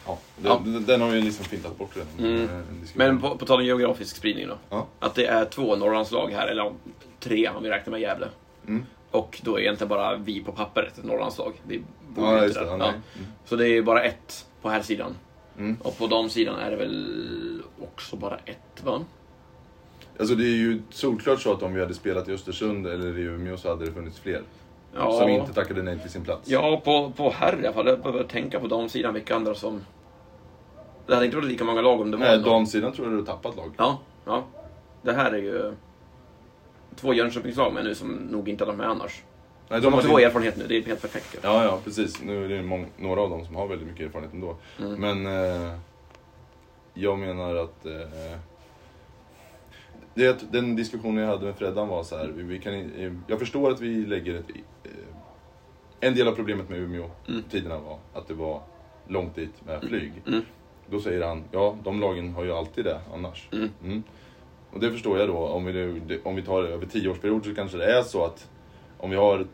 Ja, den, Ja. den- har ju liksom fintat bort redan. Mm. eh. Men på, på tal om geografisk spridning då. Ja. Att det är två Norrlandslag här, eller tre om vi räknar med Gävle. Mm. Och då är egentligen bara vi på pappret ett Norrlandslag. Vi bor Ja, inte där. Ja. Mm. Så det är bara ett på här sidan. Mm. Och på de sidan är det väl också bara ett va? Alltså det är ju solklart så att om vi hade spelat i Östersund eller i Umeå så hade det funnits fler. Ja. Som inte tackade nej till sin plats. Ja, på, på herr i alla fall. Jag behöver tänka på damsidan vilka andra som... Det hade inte varit lika många lag om det var Nej, damsidan tror jag du tappat lag. Ja, ja. Det här är ju två Jönköpingslag med nu som nog inte hade med annars. Nej, De har två erfarenhet nu, det är helt perfekt. Ja, ja, precis. Nu är det mång- några av dem som har väldigt mycket erfarenhet ändå. Mm. Men eh, jag menar att... Eh, det, den diskussionen jag hade med Freddan var så här. Vi, kan, jag förstår att vi lägger ett... Eh, en del av problemet med Umeå Mm. tiderna var att det var långt dit med flyg. Mm. Då säger han, ja de lagen har ju alltid det annars. Mm. Mm. Och det förstår jag då, om vi, nu, om vi tar det över tioårsperiod så kanske det är så att om vi har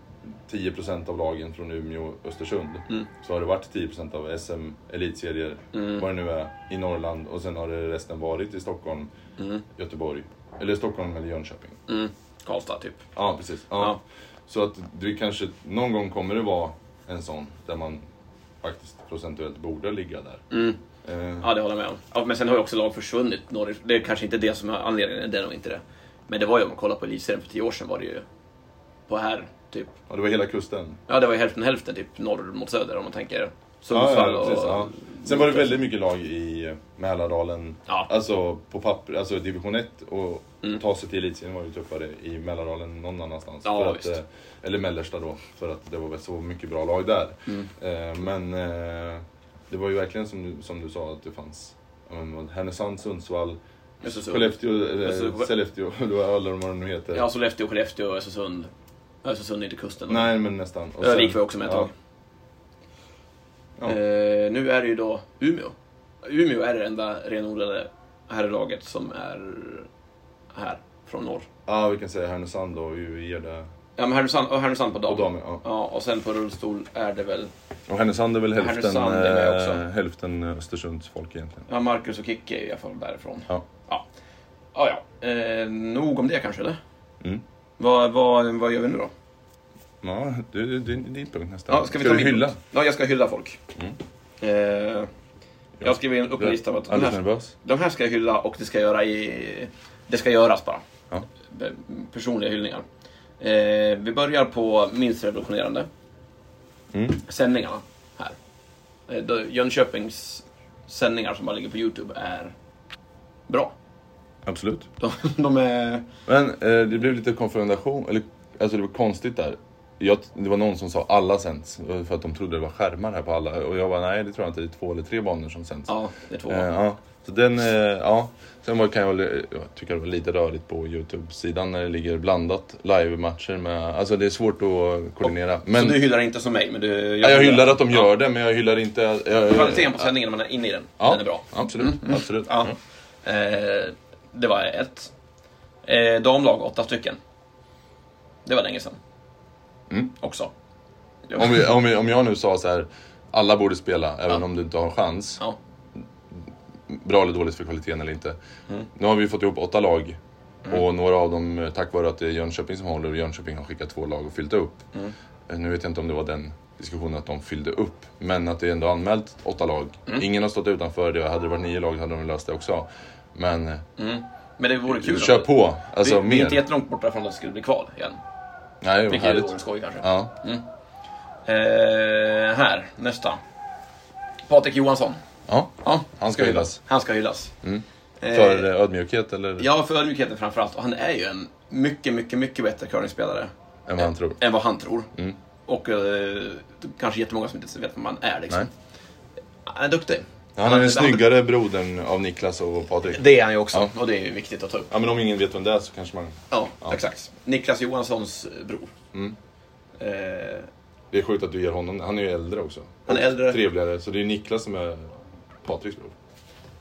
10% av lagen från Umeå och Östersund Mm. så har det varit 10% av SM, elitserier, Mm. vad det nu är, i Norrland och sen har det resten varit i Stockholm, Mm. Göteborg, eller Stockholm eller Jönköping. Mm. Karlstad, typ. Ja, precis. Ja. Ja. Så att det kanske, någon gång kommer det vara en sån där man faktiskt procentuellt borde ligga där. Mm. Eh, Ja, det håller jag med om. Ja, men sen har ju också lag försvunnit. Det är kanske inte det som är anledningen, det är nog inte det. Men det var ju om man kollar på elitserien för tio år sedan var det ju på här, typ. ja, det var hela kusten. Ja, det var ju hälften hälften, typ norr mot söder om man tänker Ja, Sundsvall ja, precis, och... Sen var det väldigt mycket lag i Mälardalen, Ja. alltså på papper, alltså division 1 och Mm. ta sig till elitserien var ju tuffare i Mälardalen någon annanstans. Ja, att, eh, eller mellersta då, för att det var väl så mycket bra lag där. Mm. Eh, Men eh, det var ju verkligen som du, som du sa att det fanns Härnösand, Sundsvall, Östersund. Skellefteå. Sollefteå, var alla de vad de nu heter. Ja, Sollefteå, Skellefteå Östersund. Östersund är inte kusten. Nej, men nästan. Sen- var också med ett ja. tag. Ja. Eh, nu är det ju då Umeå. Umeå är det enda renodlade herrlaget som är här från norr. Ja, vi kan säga Härnösand då, vi ger det. Ja, men Härnösand, och Härnösand på dam. Ja. Ja, och sen på rullstol är det väl Och Härnösand är väl hälften, är eh, hälften Östersunds folk egentligen. ja, Marcus och Kicke är i alla fall därifrån. Ja. Ja, ja. ja. Eh, nog om det kanske, eller? Mm. Vad, vad, vad gör vi nu då? Ja, det är din punkt nästan. Ja, ska vi ta du min hylla? punkt? Ja, jag ska hylla folk. Mm. Eh, jag har skrivit upp en lista av att de Alldeles här, nervös. de här ska jag hylla och det ska, göra i, det ska göras bara. Ja. Be- Personliga hyllningar. Eh, vi börjar på minst revolutionerande. Mm. Sändningarna här. Eh, då- Jönköpings sändningar som bara ligger på Youtube är bra. Absolut. De, de är... Men eh, det blev lite konfrontation, eller alltså det var konstigt där. Jag, det var någon som sa alla sänds, för att de trodde det var skärmar här på alla. Och jag var nej det tror jag inte, det är två eller tre banor som sänds. Ja, det är två. Eh, ja. Så den, eh, ja. Sen var, kan jag, väl, jag tycker det var lite rörigt på Youtube-sidan när det ligger blandat live-matcher med, alltså det är svårt att koordinera. Men, Så du hyllar inte som mig, men du... ja, jag hyllar att de gör Ja. det, men jag hyllar inte... Jag, Kvaliteten på sändningen när man är inne i den, Ja, den är bra. Absolut, absolut. Ja. Eh, det var ett. Eh, damlag, åtta stycken. Det var länge sedan. Mm. Också. Om, vi, om, vi, om jag nu sa så här, alla borde spela, även Ja. om du inte har chans. Ja. Bra eller dåligt för kvaliteten eller inte. Mm. Nu har vi fått ihop åtta lag. Och några av dem, eh, tack vare att det är Jönköping som håller, och Jönköping har skickat två lag och fyllt upp. Mm. Eh, Nu vet jag inte om det var den diskussionen att de fyllde upp. Men att det är ändå anmält åtta lag. Mm. Ingen har stått utanför det. Hade det varit nio lag hade de löst det också. Men eh, Mm. Men det vore kul. kör på. Alltså vi, vi är mer. inte jättelångt borta från att det skulle bli kval igen. Nej, vad Vilket härligt. vore skoj kanske. Ja. Eh, här, nästa. Patrik Johansson. ja, Ja, han ska hyllas. Han ska hyllas. Mm. Eh, För eh, ödmjukhet eller? Ja, för ödmjukheten framförallt. Och han är ju en mycket, mycket, mycket bättre curlingspelare. Än vad han tror. Än vad han tror. Mm. Och eh, kanske jättemånga som inte vet vem han är liksom. Nej. Han är duktig. Han är den snyggare brodern av Niklas och Patrik. Det är han ju också. Ja. Och det är ju viktigt att ta upp. Ja men om ingen vet vem det är så kanske man... Ja, Ja. exakt. Niklas Johanssons eh, bror. Mm. Eh, Det är sjukt att du ger honom Han är ju äldre också. Han är äldre. Trevligare. Så det är Niklas som är Patriks bror.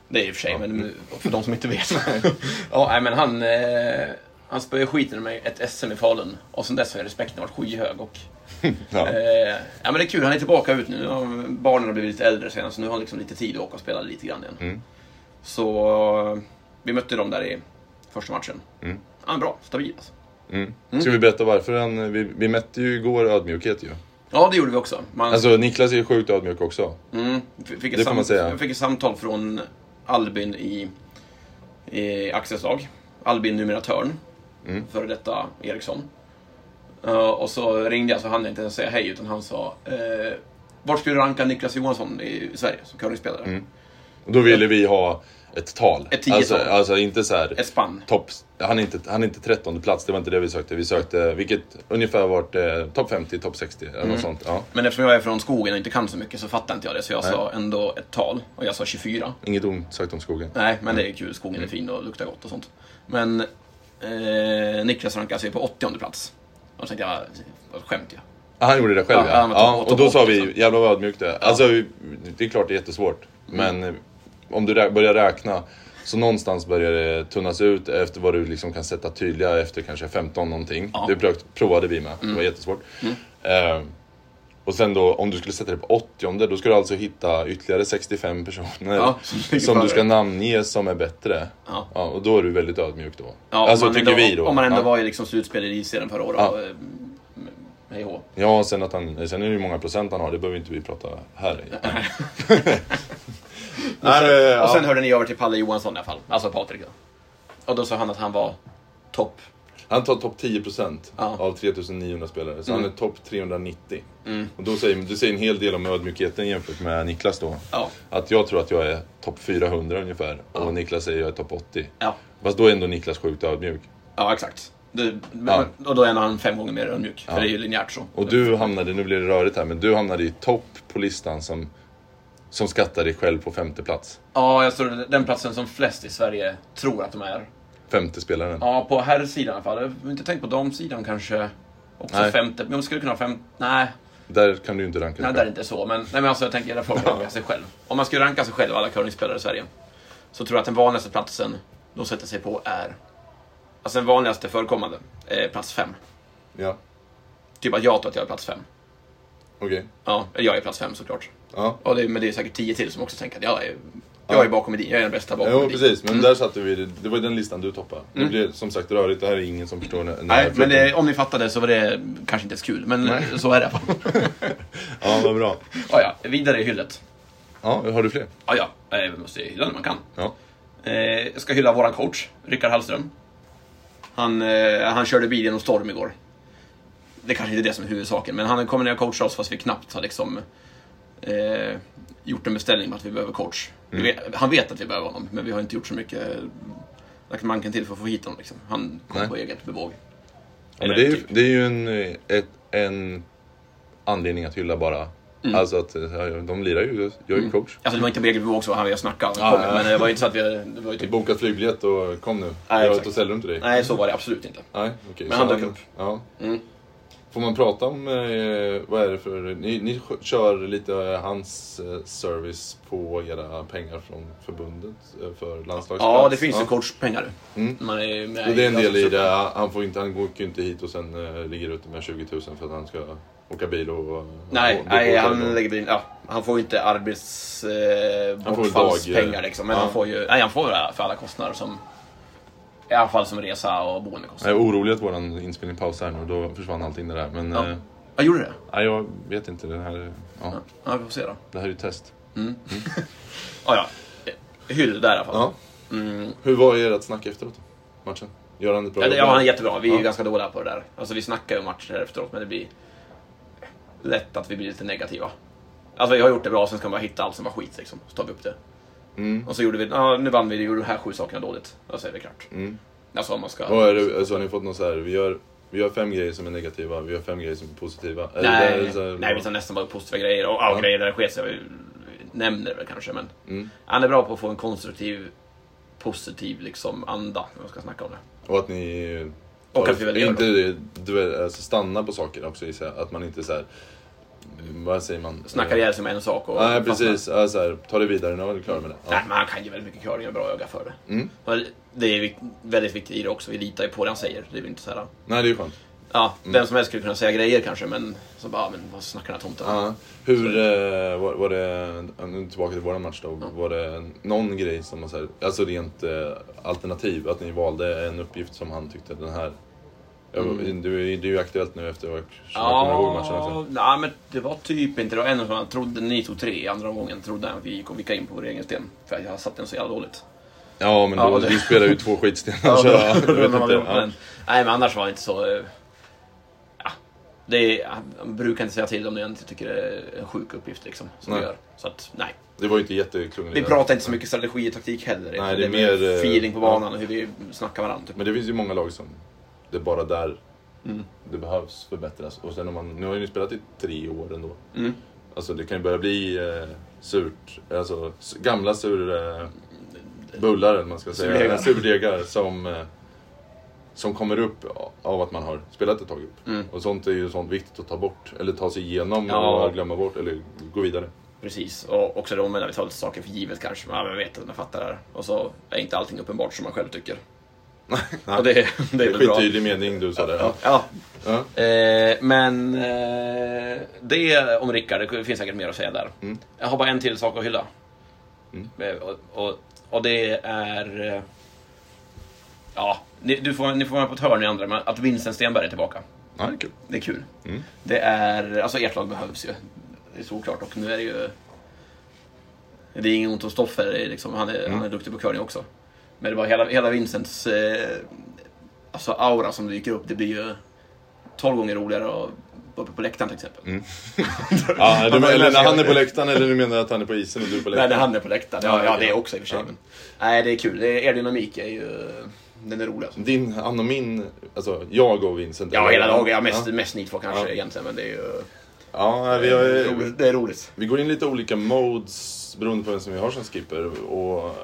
det är i och för sig, men för de som inte vet. ja, nej, men han, eh, han spöade skiten ur mig ett SM i Falun. Och sen dess har respekten varit skyhög. Och, Ja. eh, ja, men det är kul, han är tillbaka ut nu. Barnen har blivit lite äldre sen, så nu har han liksom lite tid att åka och spela lite grann igen. Mm. Så eh, vi mötte dem där i första matchen. Mm. Han är bra, stabil alltså. Mm. Ska vi berätta varför han... Vi, vi mätte ju igår ödmjukhet ju. Ja, det gjorde vi också. Man, Alltså Niklas är ju sjukt ödmjuk också. mm, fick det får man säga. Jag fick ett samtal från Albin i, i Axels lag. Albin numera Törn, Mm. före detta Eriksson. Ja, och så ringde jag så hann jag inte ens säga hej utan han sa eh, Vart skulle du ranka Niklas Johansson i Sverige som curlingspelare? Mm. Då ville vi ha ett tal. Ett tiotal. Alltså, alltså inte så här... Ett spann. Topp, han, är inte, han är inte 13 plats, det var inte det vi sökte. Vi sökte vilket ungefär vart eh, topp 50, topp 60 eller Mm. något sånt. Ja. Men eftersom jag är från skogen och inte kan så mycket så fattar inte jag det så jag Nej. sa ändå ett tal och jag sa 24. Inget ont sagt om skogen. Nej, men det är kul. Skogen Mm. är fin och luktar gott och sånt. Men eh, Niklas rankade sig på 80 plats. Och då tänkte jag, vad skämt jag. Ah, han gjorde det själv Ja, ja. ja topp- och då sa 80, vi, jävlar vad ödmjukt det är. Alltså, det är klart det är jättesvårt. Mm. Men eh, om du börjar räkna så någonstans börjar det tunnas ut efter vad du liksom kan sätta tydliga efter kanske 15 någonting. Ja. Mm. Det prov- provade vi med, det var jättesvårt. Eh, och sen då om du skulle sätta det på 80 då skulle du alltså hitta ytterligare 65 personer Ja, som du ska namnge som är bättre. Ja. Ja, och då är du väldigt ödmjuk då. Ja, alltså om man tycker ändå, vi då. Om man ändå ja. var i liksom slutspel i serien förra året. Ja. och, eh, Hej och. Ja, sen, att han, sen är det ju många procent han har, det behöver inte vi prata här i. Nej, ja. Och sen hörde ni över till Palle Johansson i alla fall. Alltså Patrik då. Och då sa han att han var topp. Han tar topp 10% Ja. av 3900 spelare, så Mm. han är topp 390. Mm. Och då säger, det säger en hel del om ödmjukheten jämfört med Niklas då. Ja. Att jag tror att jag är topp 400 ungefär Ja. och Niklas säger att jag är topp 80. Ja, Fast då är ändå Niklas sjukt ödmjuk. ja exakt. Det, Ja. Och då är han fem gånger mer ödmjuk. För det är ju linjärt så. Och du hamnade, nu blir det rörigt här, men du hamnade i topp på listan som, som skattar dig själv på femte plats. Ja, jag tror den platsen som flest i Sverige tror att de är. Femte spelaren. Ja, på herrsidan i alla fall. Jag har inte tänkt på damsidan kanske. Också Nej. femte. Men man skulle kunna ha fem... Nej, Där kan du ju inte ranka nej, där är det inte så. Men, nej, men alltså, jag tänker att folk rankar sig själv. Om man skulle ranka sig själv, alla curlingspelare i Sverige, så tror jag att den vanligaste platsen de sätter sig på är... Alltså den vanligaste förekommande är plats fem. Ja, Typ att jag tror att jag är plats fem. okej. Ja, jag är plats fem såklart. Ja. Och det, men det är säkert tio till som också tänker att jag är, jag är bakom Edin. Jag är den bästa bakom Jo, Edin. precis. Men Mm. där satte vi det. Var ju den listan du toppade. Det blev som sagt rörigt. Det här är ingen som förstår när Nej, jag men det, om ni fattade så var det kanske inte ens kul. Men så är det. Ja, vad bra. ja, ja, vidare i hyllet. Ja, har du fler? Ja, ja, eh, vi måste hylla när man kan. Ja. Eh, jag ska hylla våran coach, Rickard Hallström. Han, eh, han körde bil genom storm igår. Det kanske inte är det som är huvudsaken, men han kommer ner och coachar oss fast vi knappt har liksom eh, gjort en beställning på att vi behöver coach. Vi vet, han vet att vi behöver honom, men vi har inte gjort så mycket lagt manken till för att få hit honom. Liksom. Han kom Nej. på eget bevåg. Ja, men det, är ju, Typ. det är ju en, ett, en anledning att hylla bara. Alltså att eh, de lirar ju, jag är ju coach. Alltså det var inte på eget bevåg så, han vi har snackat. Ja, kom, ja. Men det var ju inte så att vi... Det var ju typ, Bokat flygbiljett och kom nu. Nej, jag har ett hotellrum till dig. nej, så var det absolut inte. Nej, okej. Men Så han dök upp. Ja. Mm. Får man prata om, eh, vad är det för, ni, ni kör lite hans eh, service på era pengar från förbundet eh, för landslagsplats? Ja, det finns ju coachpengar. Mm. Man är med Och det är en del i det. Han, får inte, han går ju inte hit och sen uh, ligger ute med 20 000 för att han ska åka bil och... Nej, och- nej och- han, lägger in, ja, han får ju inte arbets... Eh, liksom. Men ja. han får ju... Nej, han får det för alla kostnader som... I alla fall som resa och Jag boendekostnader. är orolig att vår inspelning pausar här nu, då försvann allting det där. Men Ja. eh, Ja, gjorde det? nej, jag vet inte. Det här, ja, Ja, vi får se då. det här är ju test. Ja, ja. Hyll där i alla fall. Ja. Mm. Hur var ert snack efteråt? Matchen? Gör han ett bra Ja, jobb? ja, han är jättebra. Vi är Ja. ganska dåliga på det där. Alltså vi snackar ju matcher efteråt, men det blir lätt att vi blir lite negativa. Alltså vi har gjort det bra, sen ska man bara hitta allt som var skit liksom. Så tar vi upp det. Mm. Och så gjorde vi, ja nu vann vi, vi gjorde de här sju sakerna dåligt. Så är det klart. Mm. Alltså om man ska... Vad är det, alltså, har ni fått något så här, vi gör, vi gör fem grejer som är negativa, vi gör fem grejer som är positiva? Är det Nej, så här, nej, vi tar nästan bara positiva grejer. Och ja, grejer där det sket sig, vi nämner det väl kanske. Men Mm. han är bra på att få en konstruktiv, positiv liksom anda när man ska snacka om det. Och att ni... Och att vi väl gör inte, du, alltså, stannar på saker också, gissar jag. Att man inte så här, vad säger man? Snackar ihjäl sig med en sak och... Nej, precis. Ja, så här, ta det vidare, nu är du klar med det. Nej, Ja. men han kan ju väldigt mycket curling och bra öga för det. Mm. Det är väldigt viktigt i det också, vi litar ju på det han säger. Det är inte så här... Nej, det är ju skönt. Ja, Mm. vem som helst skulle kunna säga grejer kanske, men så bara, men vad snackar den här tomten om? Ja. Hur eh, var, var det, nu tillbaka till våran match då, var det någon grej som så här, alltså rent eh, alternativ, att ni valde en uppgift som han tyckte den här, Mm. du, är ju aktuellt nu efter att jag kommer ihåg matchen också. Ja, nej, men det var typ inte. Det var en som han trodde, ni tog tre i andra omgången, trodde han att vi gick in på vår egen sten. För jag satt den så jävla dåligt. Ja, men då, Ja, det- du spelar ju två skitstenar Ja, så jag vet men, Ja. Nej, men annars var det inte så... eh, Ja, det är, han brukar inte säga till om jag inte tycker det är en sjuk uppgift liksom. Som vi Nej. gör. Så att, nej. Det var ju inte jätteklungligt. Vi pratar inte så mycket strategi och taktik heller. Nej, det är det är mer eh, feeling på banan och hur vi snackar varandra. Typ. Men det finns ju många lag som det är bara där Mm. det behövs förbättras. Och sen om man, nu har ju spelat i tre år ändå. Mm. Alltså det kan ju börja bli eh, surt, alltså gamla sur eh, bullar eller man ska säga. Surdegar. Surdegar som, eh, som kommer upp av att man har spelat ett tag upp. Mm. Och sånt är ju sånt viktigt att ta bort. Eller ta sig igenom Ja. och glömma bort eller gå vidare. Precis. Och också då när vi tar lite saker för givet kanske. Jag vet att jag fattar det här. Och så är inte allting uppenbart som man själv tycker. Och det, det är Det är väl bra. mening du sa där. Ja. Ja. Eh, men eh, det om Rickard, det finns säkert mer att säga där. Mm. Jag har bara en till sak att hylla. Mm. Eh, Och, och, och det är... eh, Ja, ni, du får, ni får vara på ett hörn ni andra, men att Vincent Stenberg är tillbaka. Ja, det är kul. Det är kul. Mm. Det är... Alltså ert lag behövs ju. Det är såklart. Och nu är det ju... Det är inget ont om Stoffer, liksom, han, är, Mm. han är duktig på curling också. Men det var hela, hela Vincents eh, alltså aura som dyker upp, det blir ju 12 gånger roligare att vara uppe på läktaren till exempel. Mm. Ja, du, eller när han är på läktaren eller du menar att han är på isen och du är på Nej, läktaren? när han är på läktaren. Ja, Ja, det också i och för sig. Ja. Men, nej, det är kul. Det är, er dynamik är ju... Den är rolig alltså. Din, han och min, alltså jag och Vincent. Ja, hela laget. Ja, mest, Ja, mest ni två kanske Ja. egentligen, men det är ju... ja vi, har. Det är roligt. vi går in lite olika modes beroende på vem som vi har som skipper. Och,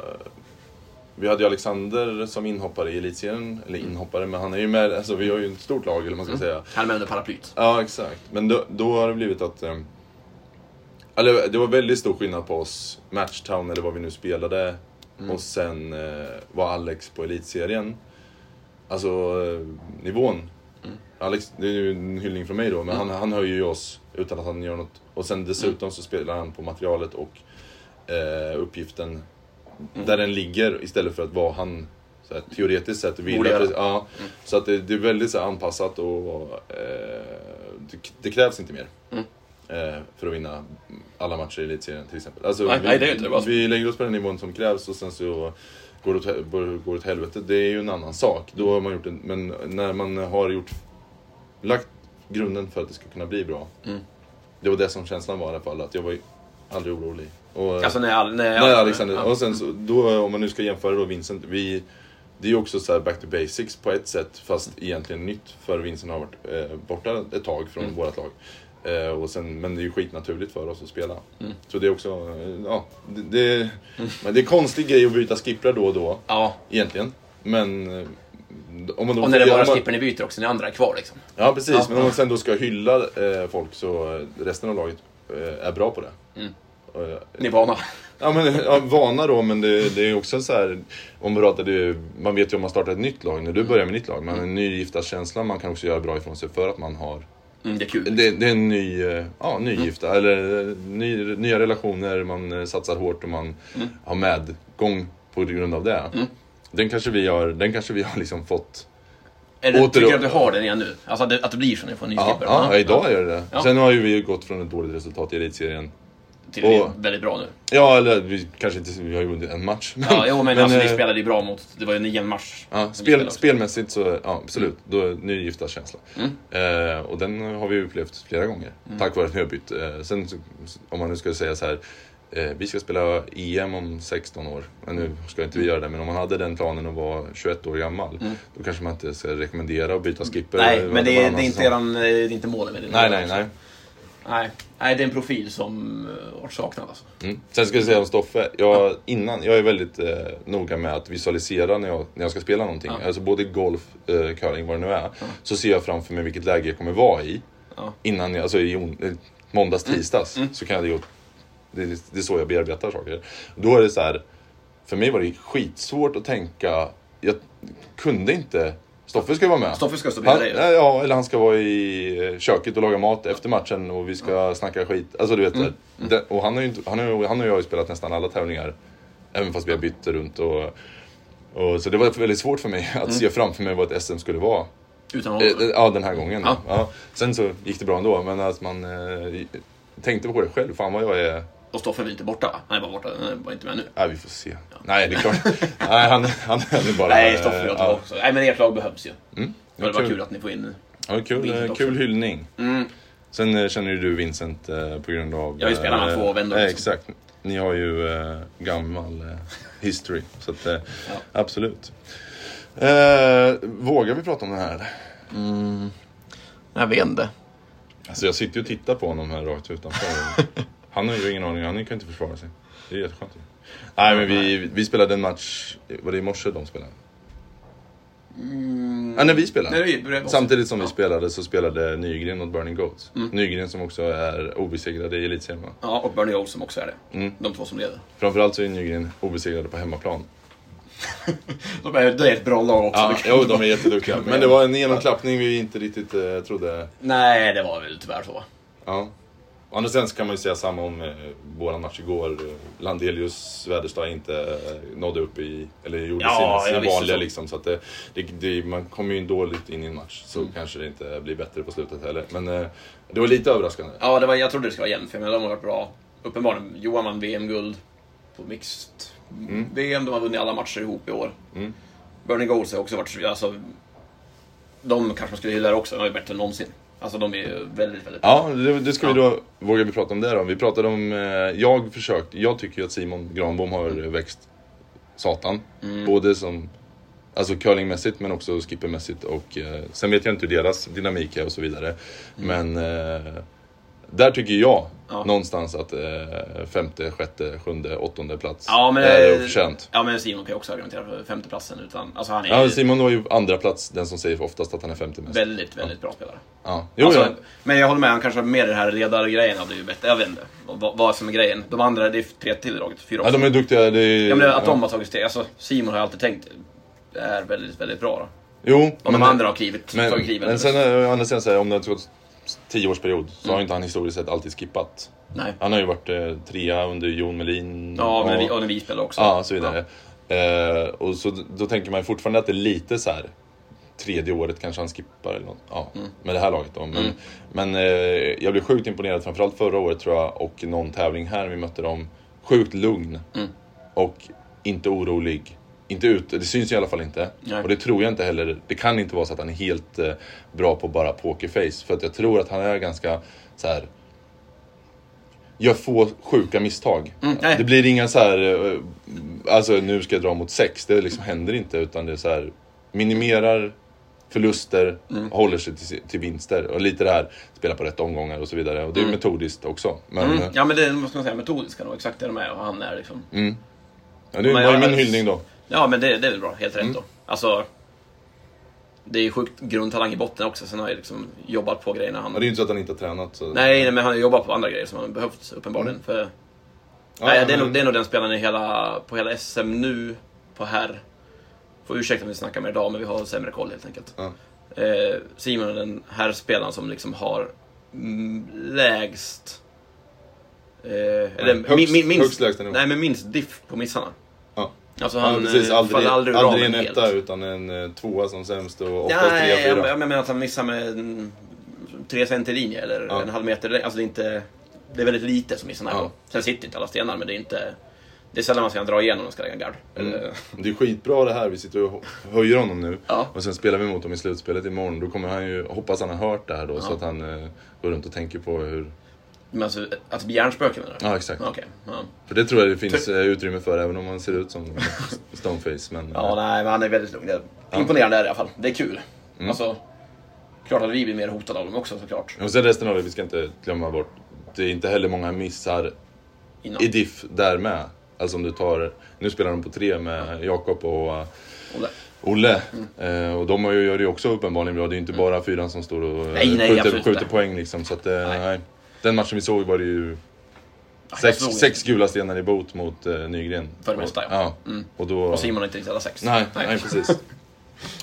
vi hade ju Alexander som inhoppare i elitserien, eller inhoppare, men han är ju med, alltså vi har ju ett stort lag eller man ska säga. Han är med under paraplyt. Ja, exakt. Men då, då har det blivit att... Eh, eller det var väldigt stor skillnad på oss, Matchtown eller vad vi nu spelade, och sen eh, var Alex på elitserien. Alltså eh, nivån. Alex, det är ju en hyllning från mig då, men han, han höjer ju oss utan att han gör något. Och sen dessutom så spelar han på materialet och eh, uppgiften där den ligger istället för att vara han så här, teoretiskt sett vill. Att Ja, Så att det, det är väldigt så här, anpassat och eh, det, det krävs inte mer. Mm. Eh, för att vinna alla matcher i elitserien till exempel. Alltså, Nej, vi, nej, det är inte det. Vi lägger oss på den nivån som krävs och sen så går det åt, går åt helvete. Det är ju en annan sak. Då har man gjort en, men när man har gjort, lagt grunden för att det ska kunna bli bra. Mm. Det var det som känslan var i alla fall, att jag var aldrig orolig. Och, Alltså när, när, Nej, Alexander. Ja. Och sen så, då, om man nu ska jämföra då Vincent, vi, det är ju också så här back to basics på ett sätt, fast egentligen nytt. För Vincent har varit eh, borta ett tag från Mm. vårt lag. Eh, och sen, men det är ju skitnaturligt för oss att spela. Mm. Så det är också, eh, ja, det, det, men det är en konstig grej att byta skipprar då och då, Ja, egentligen. Men eh, om man då och när det bara man- skippern ni byter också, ni andra är kvar liksom. Ja precis, Ja, men om man sen då ska hylla eh, folk så eh, resten av laget eh, är bra på det. Mm. Eh, Ni är vana. Ja, men, ja, vana då, men det, det är också så här... Om man, pratar, det, man vet ju om man startar ett nytt lag, när du börjar med nytt lag. Man har en nygiftarkänsla, man kan också göra bra ifrån sig för att man har... Mm, det är kul. Det, det är en ny, eh, ja, nygifta, eller eh, ny, nya relationer, man eh, satsar hårt och man Mm. har medgång på grund av det. Mm. Den kanske vi har, den kanske vi har liksom fått... Det, åter- tycker du att du har den igen nu? Alltså att det, att det blir så när ni får en ny Ja, skipper? ja, idag är det det. Ja. Sen har ju vi gått från ett dåligt resultat i elitserien. Till att och- väldigt bra nu. Ja, eller vi kanske inte, vi har ju vunnit en match. Men, Ja, jo, men, alltså, ni eh, spelade ju bra mot... Det var ju en nio match. Ja, spel, spelmässigt så, ja absolut. Då är nygifta känsla. Mm. Eh, och den har vi upplevt flera gånger. Tack vare att vi har bytt. Eh, sen så, om man nu skulle säga så här. Eh, vi ska spela EM om 16 år. Men nu ska inte vi göra det. Men om man hade den planen och var 21 år gammal. Mm. Då kanske man inte ska rekommendera att byta skipper. Nej, men det är, det är inte eran, eh, det är inte målet med det. Nej, nej, nej. Nej, nej det är en profil som uh, varit saknad alltså. Mm. Sen ska jag säga om Stoffe. Jag, innan, jag är väldigt eh, noga med att visualisera när jag, när jag ska spela någonting. Ja. Alltså både golf, eh, curling, vad det nu är. Så ser jag framför mig vilket läge jag kommer vara i. Ja. Innan jag, alltså i on, eh, måndags, Mm. tisdags. Så kan jag det, det, det är så jag bearbetar saker. Då är det så här. För mig var det skitsvårt att tänka. Jag kunde inte. Stoffe ska vara med. Stoffe ska stå bredvid dig. ja, eller han ska vara i eh, köket och laga mat efter matchen och vi ska snacka skit. Alltså du vet. Mm. Det, och han, har ju han, har, han och jag har ju spelat nästan alla tävlingar. Även fast vi har bytt runt och, och Så det var väldigt svårt för mig att Mm. se framför mig vad ett SM skulle vara. Utan Eh, honom. Ja, den här gången. Ja. Ja. Sen så gick det bra ändå, men att man eh, tänkte på det själv. Fan vad jag är... Och Stoffe är väl inte borta va? Han är bara borta, han är bara inte med nu. Nej, vi får se. Nej, det är klart. Nej, han, han, han är bara... Nej, Stoffe är eh, tillbaka också. Nej, men ert lag behövs ju. Mm. Det var Kul. kul att ni får in Ja, kul, också. kul hyllning. Mm. Sen eh, känner ju du Vincent eh, på grund av... Jag har ju spelat med två vändor eh, liksom. Exakt. Ni har ju eh, gammal eh, history. Så att, eh, absolut. Eh, vågar vi prata om det här? Jag vet inte. Alltså jag sitter ju och tittar på honom här rakt utanför. Han har ju ingen aning, han kan inte försvara sig. Det är jätteskönt. ju. Nej men vi, vi spelade en match, var det i morse de spelade? Ja, när vi spelade. Nej, vi Samtidigt som vi spelade så spelade Nygren mot Burning Goats. Nygren som också är obesegrade i Elitserien va? Ja, och Bernie Olsen också är det. Mm. De två som leder. Framförallt så är Nygren obesegrade på hemmaplan. De är, det är ett bra lag också. Ja, jo, de är jätteduktiga. Men det var en genomklappning vi inte riktigt eh, trodde. Nej, det var väl tyvärr så. Ja. Å andra sidan så kan man ju säga samma om eh, våran match igår. Landelius Väderstad inte eh, nådde upp i, eller gjorde Ja, sina, sina vanliga så. liksom. Så att det, det, det, man kommer ju dåligt in i en match. Så kanske det inte blir bättre på slutet heller. Men eh, det var lite överraskande. Ja, det var, jag trodde det skulle vara jämnt, för jag menar, de har varit bra. Uppenbarligen, Johan vann VM-guld på mixed VM. De har vunnit alla matcher ihop i år. Mm. Bernie Goals har också varit, alltså, de kanske man skulle hylla också, de är bättre än någonsin. Alltså de är ju väldigt, väldigt bra. Ja, det, det ska vi då, vågar vi prata om det då? Vi pratade om, eh, jag försökte, jag tycker ju att Simon Granbom har växt satan. Mm. Både som, alltså curlingmässigt men också skippermässigt och eh, sen vet jag inte hur deras dynamik är och så vidare. Men eh, där tycker jag. Ja. någonstans att eh, femte, sjätte, sjunde, åttonde plats Ja, men, är eh, förtjänt. Ja, men Simon kan ju också argumentera för femteplatsen. Utan, alltså han är Ja, Simon var ju andra plats den som säger oftast att han är femte mest. väldigt, väldigt bra spelare. Ja. Jo, alltså, ja. Men jag håller med, han kanske med det här ledargrejen hade ju bättre. Jag vet inte vad, vad som är grejen. De andra, det är tre till i laget, fyra ja, de är duktiga. Är, Ja, men att ja. de har tagit steg. Alltså, Simon har jag alltid tänkt är väldigt, väldigt bra. Då. Jo, Och de andra har klivit, Men, men sen eh, å andra sidan, om det har gått tioårsperiod så har inte han historiskt sett alltid skippat. Nej. Han har ju varit eh, trea under Jon Melin Ja, men och, vi, och när vi spelar också. ja, så vidare. Eh, och så, då tänker man fortfarande att det är lite så här tredje året kanske han skippar eller något. Ja, Mm. med det här laget då. Men, men eh, jag blev sjukt imponerad, framförallt förra året tror jag, och någon tävling här vi mötte dem. Sjukt lugn. Mm. Och inte orolig. Inte ut, det syns i alla fall inte. Nej. Och det tror jag inte heller. Det kan inte vara så att han är helt eh, bra på bara pokerface. För att jag tror att han är ganska så här. Gör få sjuka misstag. Mm, det blir inga så här. eh, Alltså nu ska jag dra mot sex. Det liksom händer inte. Utan det är så här. Minimerar förluster, håller sig till, till vinster. Och lite det här, spela på rätt omgångar och så vidare. Och det är metodiskt också. Men, Mm. eh, Ja, men det ska man säga, metodiska nog. Exakt det de är och han är liksom. ja, det var ju min hyllning då. Ja, men det, det är väl bra. Helt rätt Mm. då. Alltså, det är ju sjukt grundtalang i botten också. Sen har jag liksom jobbat på grejerna. Han... Men det är ju inte så att han inte har tränat. Så... Nej, nej, men han har jobbat på andra grejer som han behövt uppenbarligen. För, Mm. Ja, nej, det, är men- nog, det är nog den spelaren i hela, på hela SM nu, på herr. Får ursäkta om vi snackar med idag, men vi har sämre koll helt enkelt. Ja. Eh, Simon är den här spelaren som liksom har lägst... Eh, eller högst- min, min, minst, högst lägsta nivå. Nej, men minst diff på missarna. Ja. Alltså Ja, han precis, eh, aldrig, aldrig aldrig en helt. etta utan en eh, tvåa som sämst och oftast Nej, trea, jag, fyra. jag menar att han missar med en, tre center linje eller Ja. en halv meter. Alltså det är inte... Det är väldigt lite som missar den här Ja. Sen sitter inte alla stenar, men det är inte... Det är sällan man ska dra igenom och ska lägga gard. Mm. Det är skitbra det här, vi sitter och höjer honom nu. Ja. Och sen spelar vi mot dem i slutspelet imorgon. Då kommer han ju, hoppas han har hört det här då så Ja. att han eh, går runt och tänker på hur... Men alltså, att bli hjärnspöke menar du? Ja, exakt. Okej. Ja. För det tror jag det finns eh, utrymme för även om man ser ut som Stoneface. Men, ja, eh, nej, men han är väldigt lugn. Det är imponerande det i alla fall. Det är kul. Mm. Alltså, klart att vi blir mer hotade av dem också såklart. Och sen resten av det, vi ska inte glömma bort. Det är inte heller många missar Innan. i diff där med. Alltså om du tar, nu spelar de på tre med Jakob och eh, Olle. Olle. Eh, och de gör det ju också uppenbarligen bra. Det är inte bara fyran som står och Nej, nej, skjuter, skjuter poäng liksom. Så att, eh, Nej. nej. Den matchen vi såg var det ju sex, sex gula stenar i bot mot eh, Nygren. För det mesta, ja. ja. Mm. Och, då, Och Simon har inte riktigt alla sex. Nej, nej. precis.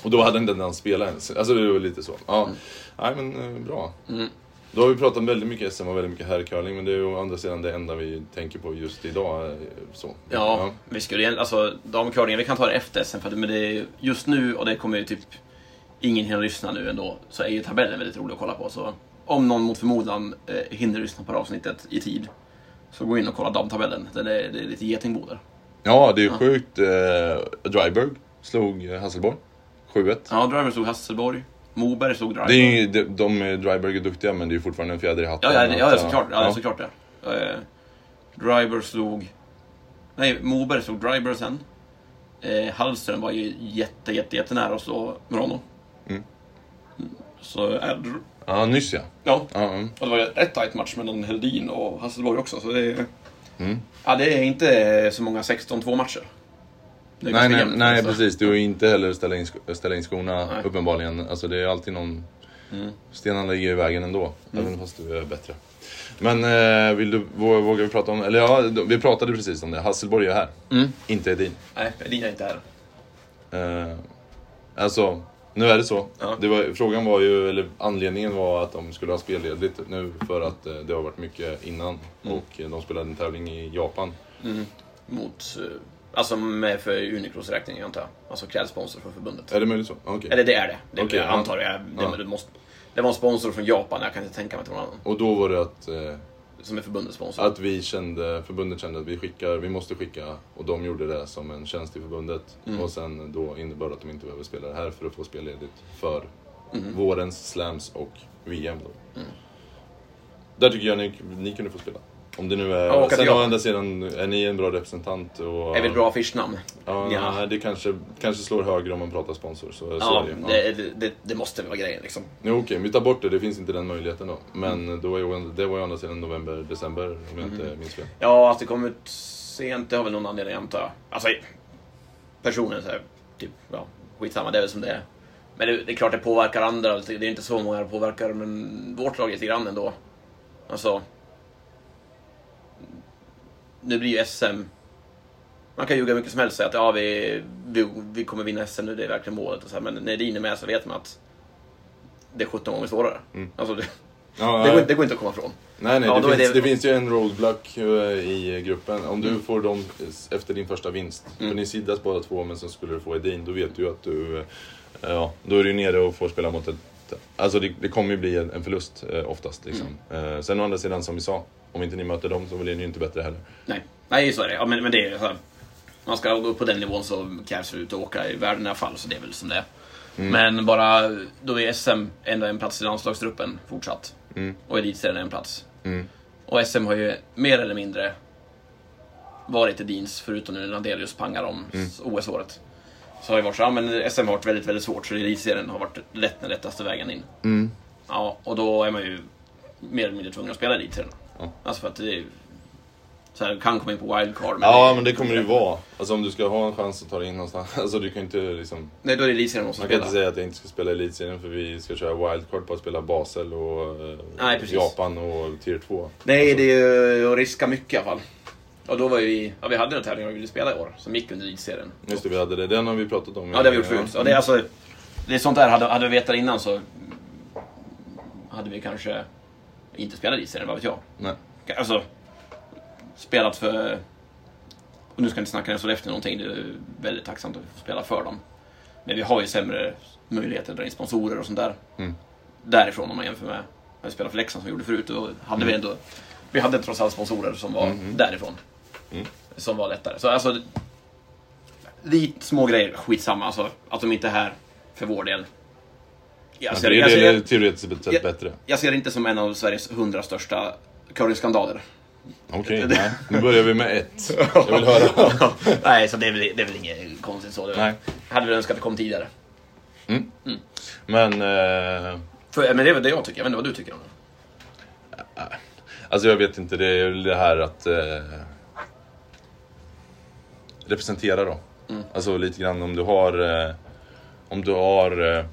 Och då hade inte den spelat ens. Alltså det var lite så. Ja. Nej men eh, bra. Mm. Då har vi pratat väldigt mycket SM och väldigt mycket herrcurling men det är ju å andra sidan det enda vi tänker på just idag. eh, Så. Ja, vi skulle alltså damcurlingen, vi kan ta det efter sen, för, att- men det är ju- just nu, och det kommer ju typ ingen hinna lyssna nu ändå, så är ju tabellen väldigt rolig att kolla på. Så om någon mot förmodan eh, hinner lyssna på det avsnittet i tid, så gå in och kolla damtabellen. Den är, det är lite getingbo där. Ja, det är sjukt. Eh, Dryburg slog eh, Hasselborg. 7-1. Ja, Driver slog Hasselborg. Moberg slog Dryberg. Det är ju, de, de Dryberg är duktiga men det är ju fortfarande en fjäder i hatten. Ja, ja, ja, att, såklart. Ja, ja. såklart det. Eh, Dryber slog... Nej, Moberg slog Dryber sen. Eh, Hallström var ju jätte, jätte, jättenära att slå Morono. Mm. Så, eh, Ja, nyss ja. ja. ja mm. Och det var ju rätt tajt match mellan Heldin och Hasselborg också. Så det, är, Mm. ja, det är inte så många 16-2 matcher. Nej, nej, jämnt, nej alltså. precis. Du är inte heller ställa in, ställa in skorna Nej. uppenbarligen. Alltså det är alltid någon... Mm. Stenarna ligger i vägen ändå. Även fast du är bättre. Men eh, vill du, vå- vågar vi prata om... Eller ja, vi pratade precis om det. Hasselborg är här. Mm. Inte Edin. Nej, Hedin är inte här. Eh, alltså, nu är det så. Ja. Det var, frågan var ju, eller anledningen var att de skulle ha spelledigt nu för att eh, det har varit mycket innan. Mm. Och eh, de spelade en tävling i Japan. Mot... eh, Alltså med för Unicros räkning antar jag. Alltså klädsponsor för förbundet. Är det möjligt så? Okej. Eller det är det. Det jag ja. antar jag. Det, Ja. det, måste, det var en sponsor från Japan, jag kan inte tänka mig till någon annan. Och då var det att, eh, Som är förbundets sponsor. att vi kände, förbundet kände att vi skickar, vi måste skicka. Och de gjorde det som en tjänst till förbundet. Mm. Och sen då innebar det att de inte behöver spela det här för att få spelledigt för Mm. vårens slams och VM då. Mm. Där tycker jag ni, ni kunde få spela. Om det nu är... Ja, sen å andra sidan är ni en bra representant. Och, Är vi ett bra affischnamn? Ja, Ja. det kanske, kanske slår högre om man pratar sponsor. Så, så Ja, är det, det, det, det måste vara grejen liksom. Jo, okej, vi tar bort det. Det finns inte den möjligheten då. Men då är det var ju å andra sidan november, december om jag Mm. inte minns fel. Ja, att det kom ut sent, det har väl någon anledning antar jag. Alltså, personen så här, typ, ja, skitsamma, det är väl som det är. Men det, det är klart det påverkar andra, det är inte så många det påverkar, men vårt lag lite grann ändå. Alltså... Nu blir ju SM... Man kan ljuga mycket som helst och säga att ja, vi, vi, vi kommer vinna SM nu, det är verkligen målet. Och så här, men när Edin är med så vet man att det är 17 gånger svårare. Mm. Alltså, det, Ja, det, går, det går inte att komma ifrån. Nej, nej, Ja, det, finns, det- det... finns ju en roadblock eh, i gruppen. Om du Mm. får dem efter din första vinst, Mm. för ni siddas båda två men så skulle du få Edin, då vet du att du... eh, Ja, då är du nere och får spela mot ett... Alltså det, det kommer ju bli en, en förlust eh, oftast liksom. Mm. Eh, sen å andra sidan som vi sa, om inte ni möter dem så blir ni ju inte bättre heller. Nej, Nej så är det. Ja, men, men det är så här, Man ska gå upp på den nivån så krävs det ut och åka i världen i alla fall, så det är väl som det är. Mm. Men bara då är SM ändå en plats i landslagstruppen fortsatt. Mm. Och elitserien en plats. Mm. Och SM har ju mer eller mindre varit Edins, förutom nu när Landelius pangar om Mm. OS-året. Så har det varit så, ja, men SM har varit väldigt, väldigt svårt, så elitserien har varit lätt den lättaste vägen in. Mm. Ja, och då är man ju mer eller mindre tvungen att spela elitserien. Ja. Alltså för att det är, så här, kan komma in på wildcard. men Ja, men det kommer det ju vara. Alltså om du ska ha en chans att ta dig in någonstans. Alltså du kan inte liksom... Nej, då är det elitserien måste Man kan spela. inte säga att jag inte ska spela elitserien för vi ska köra wildcard på att spela Basel och eh, Nej. Japan och tier 2. Nej, det är ju att riska mycket i alla fall. Och då var ju vi, ja vi hade en tävling vi ville spela i år, som gick under elitserien. Just det, vi hade det. Den har vi pratat om. Ja, det har vi gjort förut. Ja, det är alltså, det är sånt där, hade, hade vi vetat innan så hade vi kanske inte spelat elitserien, vad vet jag. Nej. Alltså, spelat för... Och nu ska jag inte snacka ner Sollefteå någonting, det är väldigt tacksamt att få spela för dem. Men vi har ju sämre möjligheter att dra in sponsorer och sånt där. Mm. Därifrån om man jämför med, jag spelade för Leksand som vi gjorde förut, då hade vi ändå... Vi hade trots allt sponsorer som var Mm. därifrån. Mm. Som var lättare. Så alltså, lite små grejer, skitsamma. Alltså, att de inte är här för vår del. Jag Men ser, er jag, det teoretiskt sett bättre. jag ser det inte som en av Sveriges hundra största curlingskandaler. Okej, nej. nu börjar vi med ett. Jag vill höra. Nej, så det är väl, det är väl inget konstigt så. Nej. hade väl önskat att det kom tidigare. Men, eh, För, men det är väl det jag tycker. Jag vet inte vad du tycker om det. alltså jag vet inte, det är väl det här att eh, representera då. Mm. Alltså lite grann om du har, eh, om du har eh,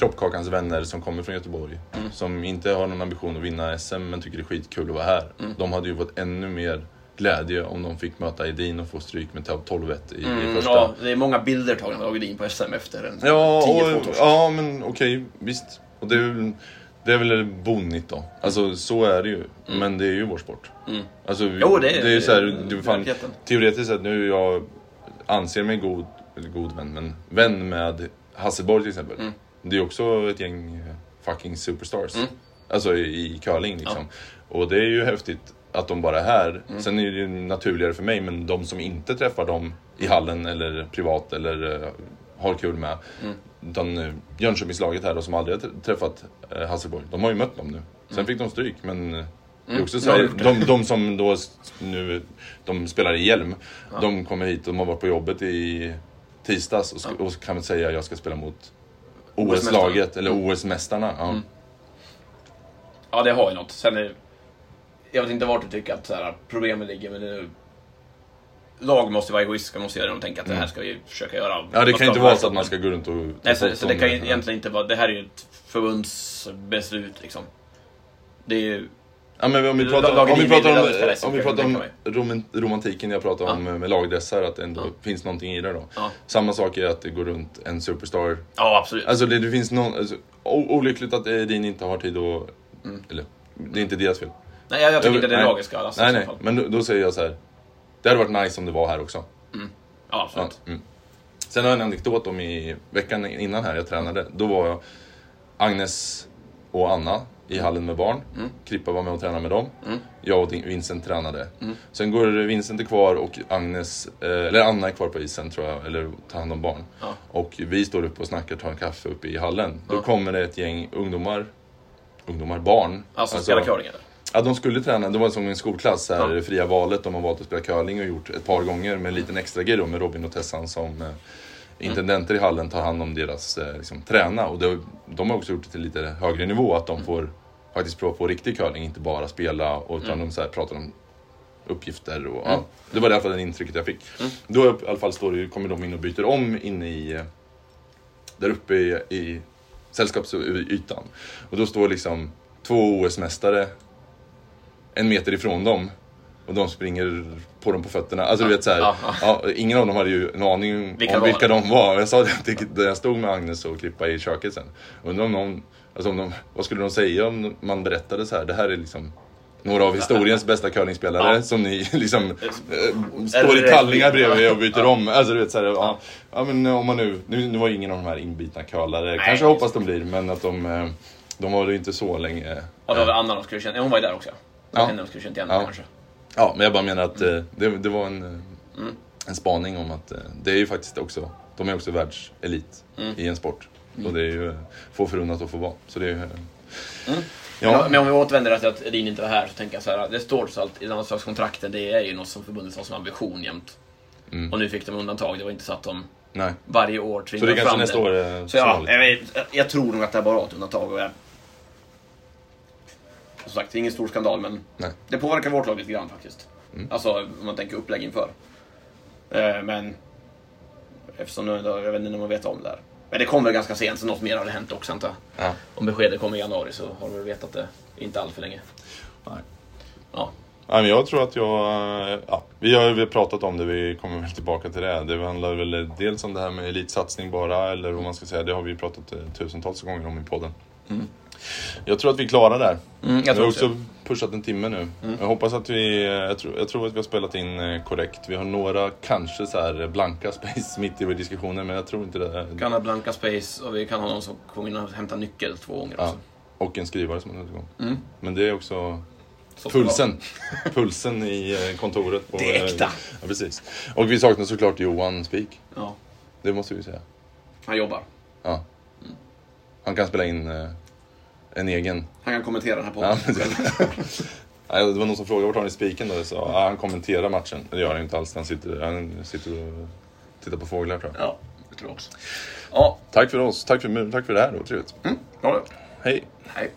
Kroppkakans vänner som kommer från Göteborg. Mm. Som inte har någon ambition att vinna SM men tycker det är skitkul att vara här. Mm. De hade ju fått ännu mer glädje om de fick möta Edin och få stryk med 12-1 i Mm, första. ja, det är många bilder tagna av Edin på SM efter en Ja, 10-2 och, ja men okej, visst. Och det är väl, det är väl bonnigt då. Alltså så är det ju. Men det är ju vår sport. Mm. Alltså, Jo, det är- är ju så här, det fan. Teoretiskt sett, nu jag anser mig god, god vän, men vän med Hasselborg till exempel. Mm. Det är också ett gäng eh, fucking superstars. Mm. Alltså i, i curling liksom. Och det är ju häftigt att de bara är här. Mm. Sen är det ju naturligare för mig, men de som inte träffar dem i hallen eller privat eller eh, har kul med. Mm. Utan eh, Jönköpingslaget här då, som aldrig har tr- träffat Hasselborg, de har ju mött dem nu. Sen fick de stryk, men det är också så Mm. här, Ja, de, de som då nu, de spelar i hjälm, de kommer hit, de har varit på jobbet i tisdags och, sk- och kan säga jag ska spela mot OS-laget, eller OS-mästarna. Ja. Mm. Ja, det har ju något. Sen är, jag vet inte vart du tycker att så här, problemet ligger, men det, lag måste vara egoistiska, måste göra det och tänka att det här ska vi försöka göra. Mm. Ja, det kan inte vara så att man ska gå runt och... Nej, så, så det kan ju egentligen inte vara... Det här är ju ett förbundsbeslut liksom. Det är ju... Ja, men om vi pratar, om vi vill pratar om, om, vi pratar om romantiken jag pratade om med lagdressar, att det ändå finns någonting i det då. Ja, Samma sak är att det går runt en superstar. ja absolut. Alltså det, det finns någon... Alltså, olyckligt att Edin inte har tid att... Eller, det är inte deras fel. nej, jag, jag tycker jag- inte det nej. laget ska lastas nej, nej. Men då, då säger jag så här. Det hade varit nice om det var här också. Ja, Ja, absolut. mm. Sen har jag en anekdot om i veckan innan här jag tränade. Då var jag Agnes och Anna i hallen med barn. Krippa var med och tränade med dem. Jag och Vincent tränade. Sen går Vincent är kvar och Agnes, eh, eller Anna är kvar på isen tror jag, eller tar hand om barn. Ja. Och vi står uppe och snackar, tar en kaffe uppe i hallen. Då kommer det ett gäng ungdomar, ungdomar, barn. Alltså, spela curling eller? Ja, de skulle träna. Det var som en skolklass, här, Ja. fria valet. De har valt att spela curling och gjort ett par gånger med en liten extra grej då, med Robin och Tessan som eh, intendenter i hallen tar hand om deras eh, liksom, träna. Och det, de har också gjort det till lite högre nivå, att de får faktiskt prova på riktig curling, inte bara spela. Och, utan de så här, pratar om uppgifter och ja, Det var i alla fall det intrycket jag fick. Då i alla fall står det, kommer de in och byter om inne i där uppe i, i sällskapsytan. Och då står liksom två OS-mästare en meter ifrån dem. Och de springer på dem på fötterna. Alltså du vet såhär, Ja, ja, ingen av dem hade ju en aning Vilka om var vilka det? de var. Jag sa det när jag stod med Agnes och Krippa i köket sen. Undrar om någon, alltså om de, vad skulle de säga om man berättade så här? Det här är liksom några av historiens bästa curlingspelare Ja. som ni liksom eh, står i kallingar bredvid och byter om. Alltså du vet såhär, ja. ja men om man nu, nu, nu var ju ingen av de här inbitna curlare, kanske jag hoppas de blir, men att de, eh, de var det inte så länge. Ja, det var Anna de skulle känna. Ja, hon var ju där också. Ja. Ja. Henne de skulle känt igen Ja. kanske. Ja, men jag bara menar att eh, det, det var en, eh, en spaning om att eh, det är ju faktiskt också, de är också världselit i en sport. Och det är ju eh, få förunnat att få vara. Så det är eh, Men, Ja, men om vi återvänder till att Edin inte var här så tänker jag så här. Det står trots allt i landslagskontrakten. Det är ju något som förbundet har som ambition jämt. Mm. Och nu fick de undantag. Det var inte så att de nej. varje år Så tvingade det kanske fram nästa det. år är Så ja, jag, jag tror nog att det här bara var ett undantag. Och jag, som sagt, det är ingen stor skandal, men Nej. det påverkar vårt lag lite grann faktiskt. Alltså om man tänker upplägg inför. Eh, men eftersom nu, jag vet inte om man vet om det här. Men det kommer ganska sent, så något mer har det hänt också antar jag. Ja. Om beskedet kommer i januari så har du väl vetat det inte allt för länge. Nej. Ja. Nej, men jag tror att jag... Ja, vi har ju pratat om det, vi kommer väl tillbaka till det. Det handlar väl dels om det här med elitsatsning bara, eller vad man ska säga. Det har vi pratat eh, tusentals gånger om i podden. Jag tror att vi är klara där. Mm, jag vi har tror också pushat en timme nu. Jag hoppas att vi... eh, Jag tror, jag tror att vi har spelat in eh, korrekt. Vi har några kanske så här blanka space mitt i vår diskussioner, men jag tror inte det. Vi kan ha blanka space och vi kan ha någon som kommer in och hämtar nyckel två gånger Ja. också. Och en skrivare som har igång. Mm. Men det är också det pulsen. Pulsen i eh, kontoret. På, Det är äkta. eh, Ja, precis. Och vi saknar såklart Johan Spik. Ja. Det måste vi säga. Han jobbar. Ja. Han kan spela in eh, en egen. Han kan kommentera den här podden. Nej, det var någon som frågade vart har ni spiken då? Sa, ja, han kommenterar matchen. Det gör han inte alls. Han sitter, han sitter och tittar på fåglar tror jag. Ja, det tror jag också. Ja, Tack för oss. Tack för, tack för det här. Det var trevligt. mm. ja. Hej. Hej.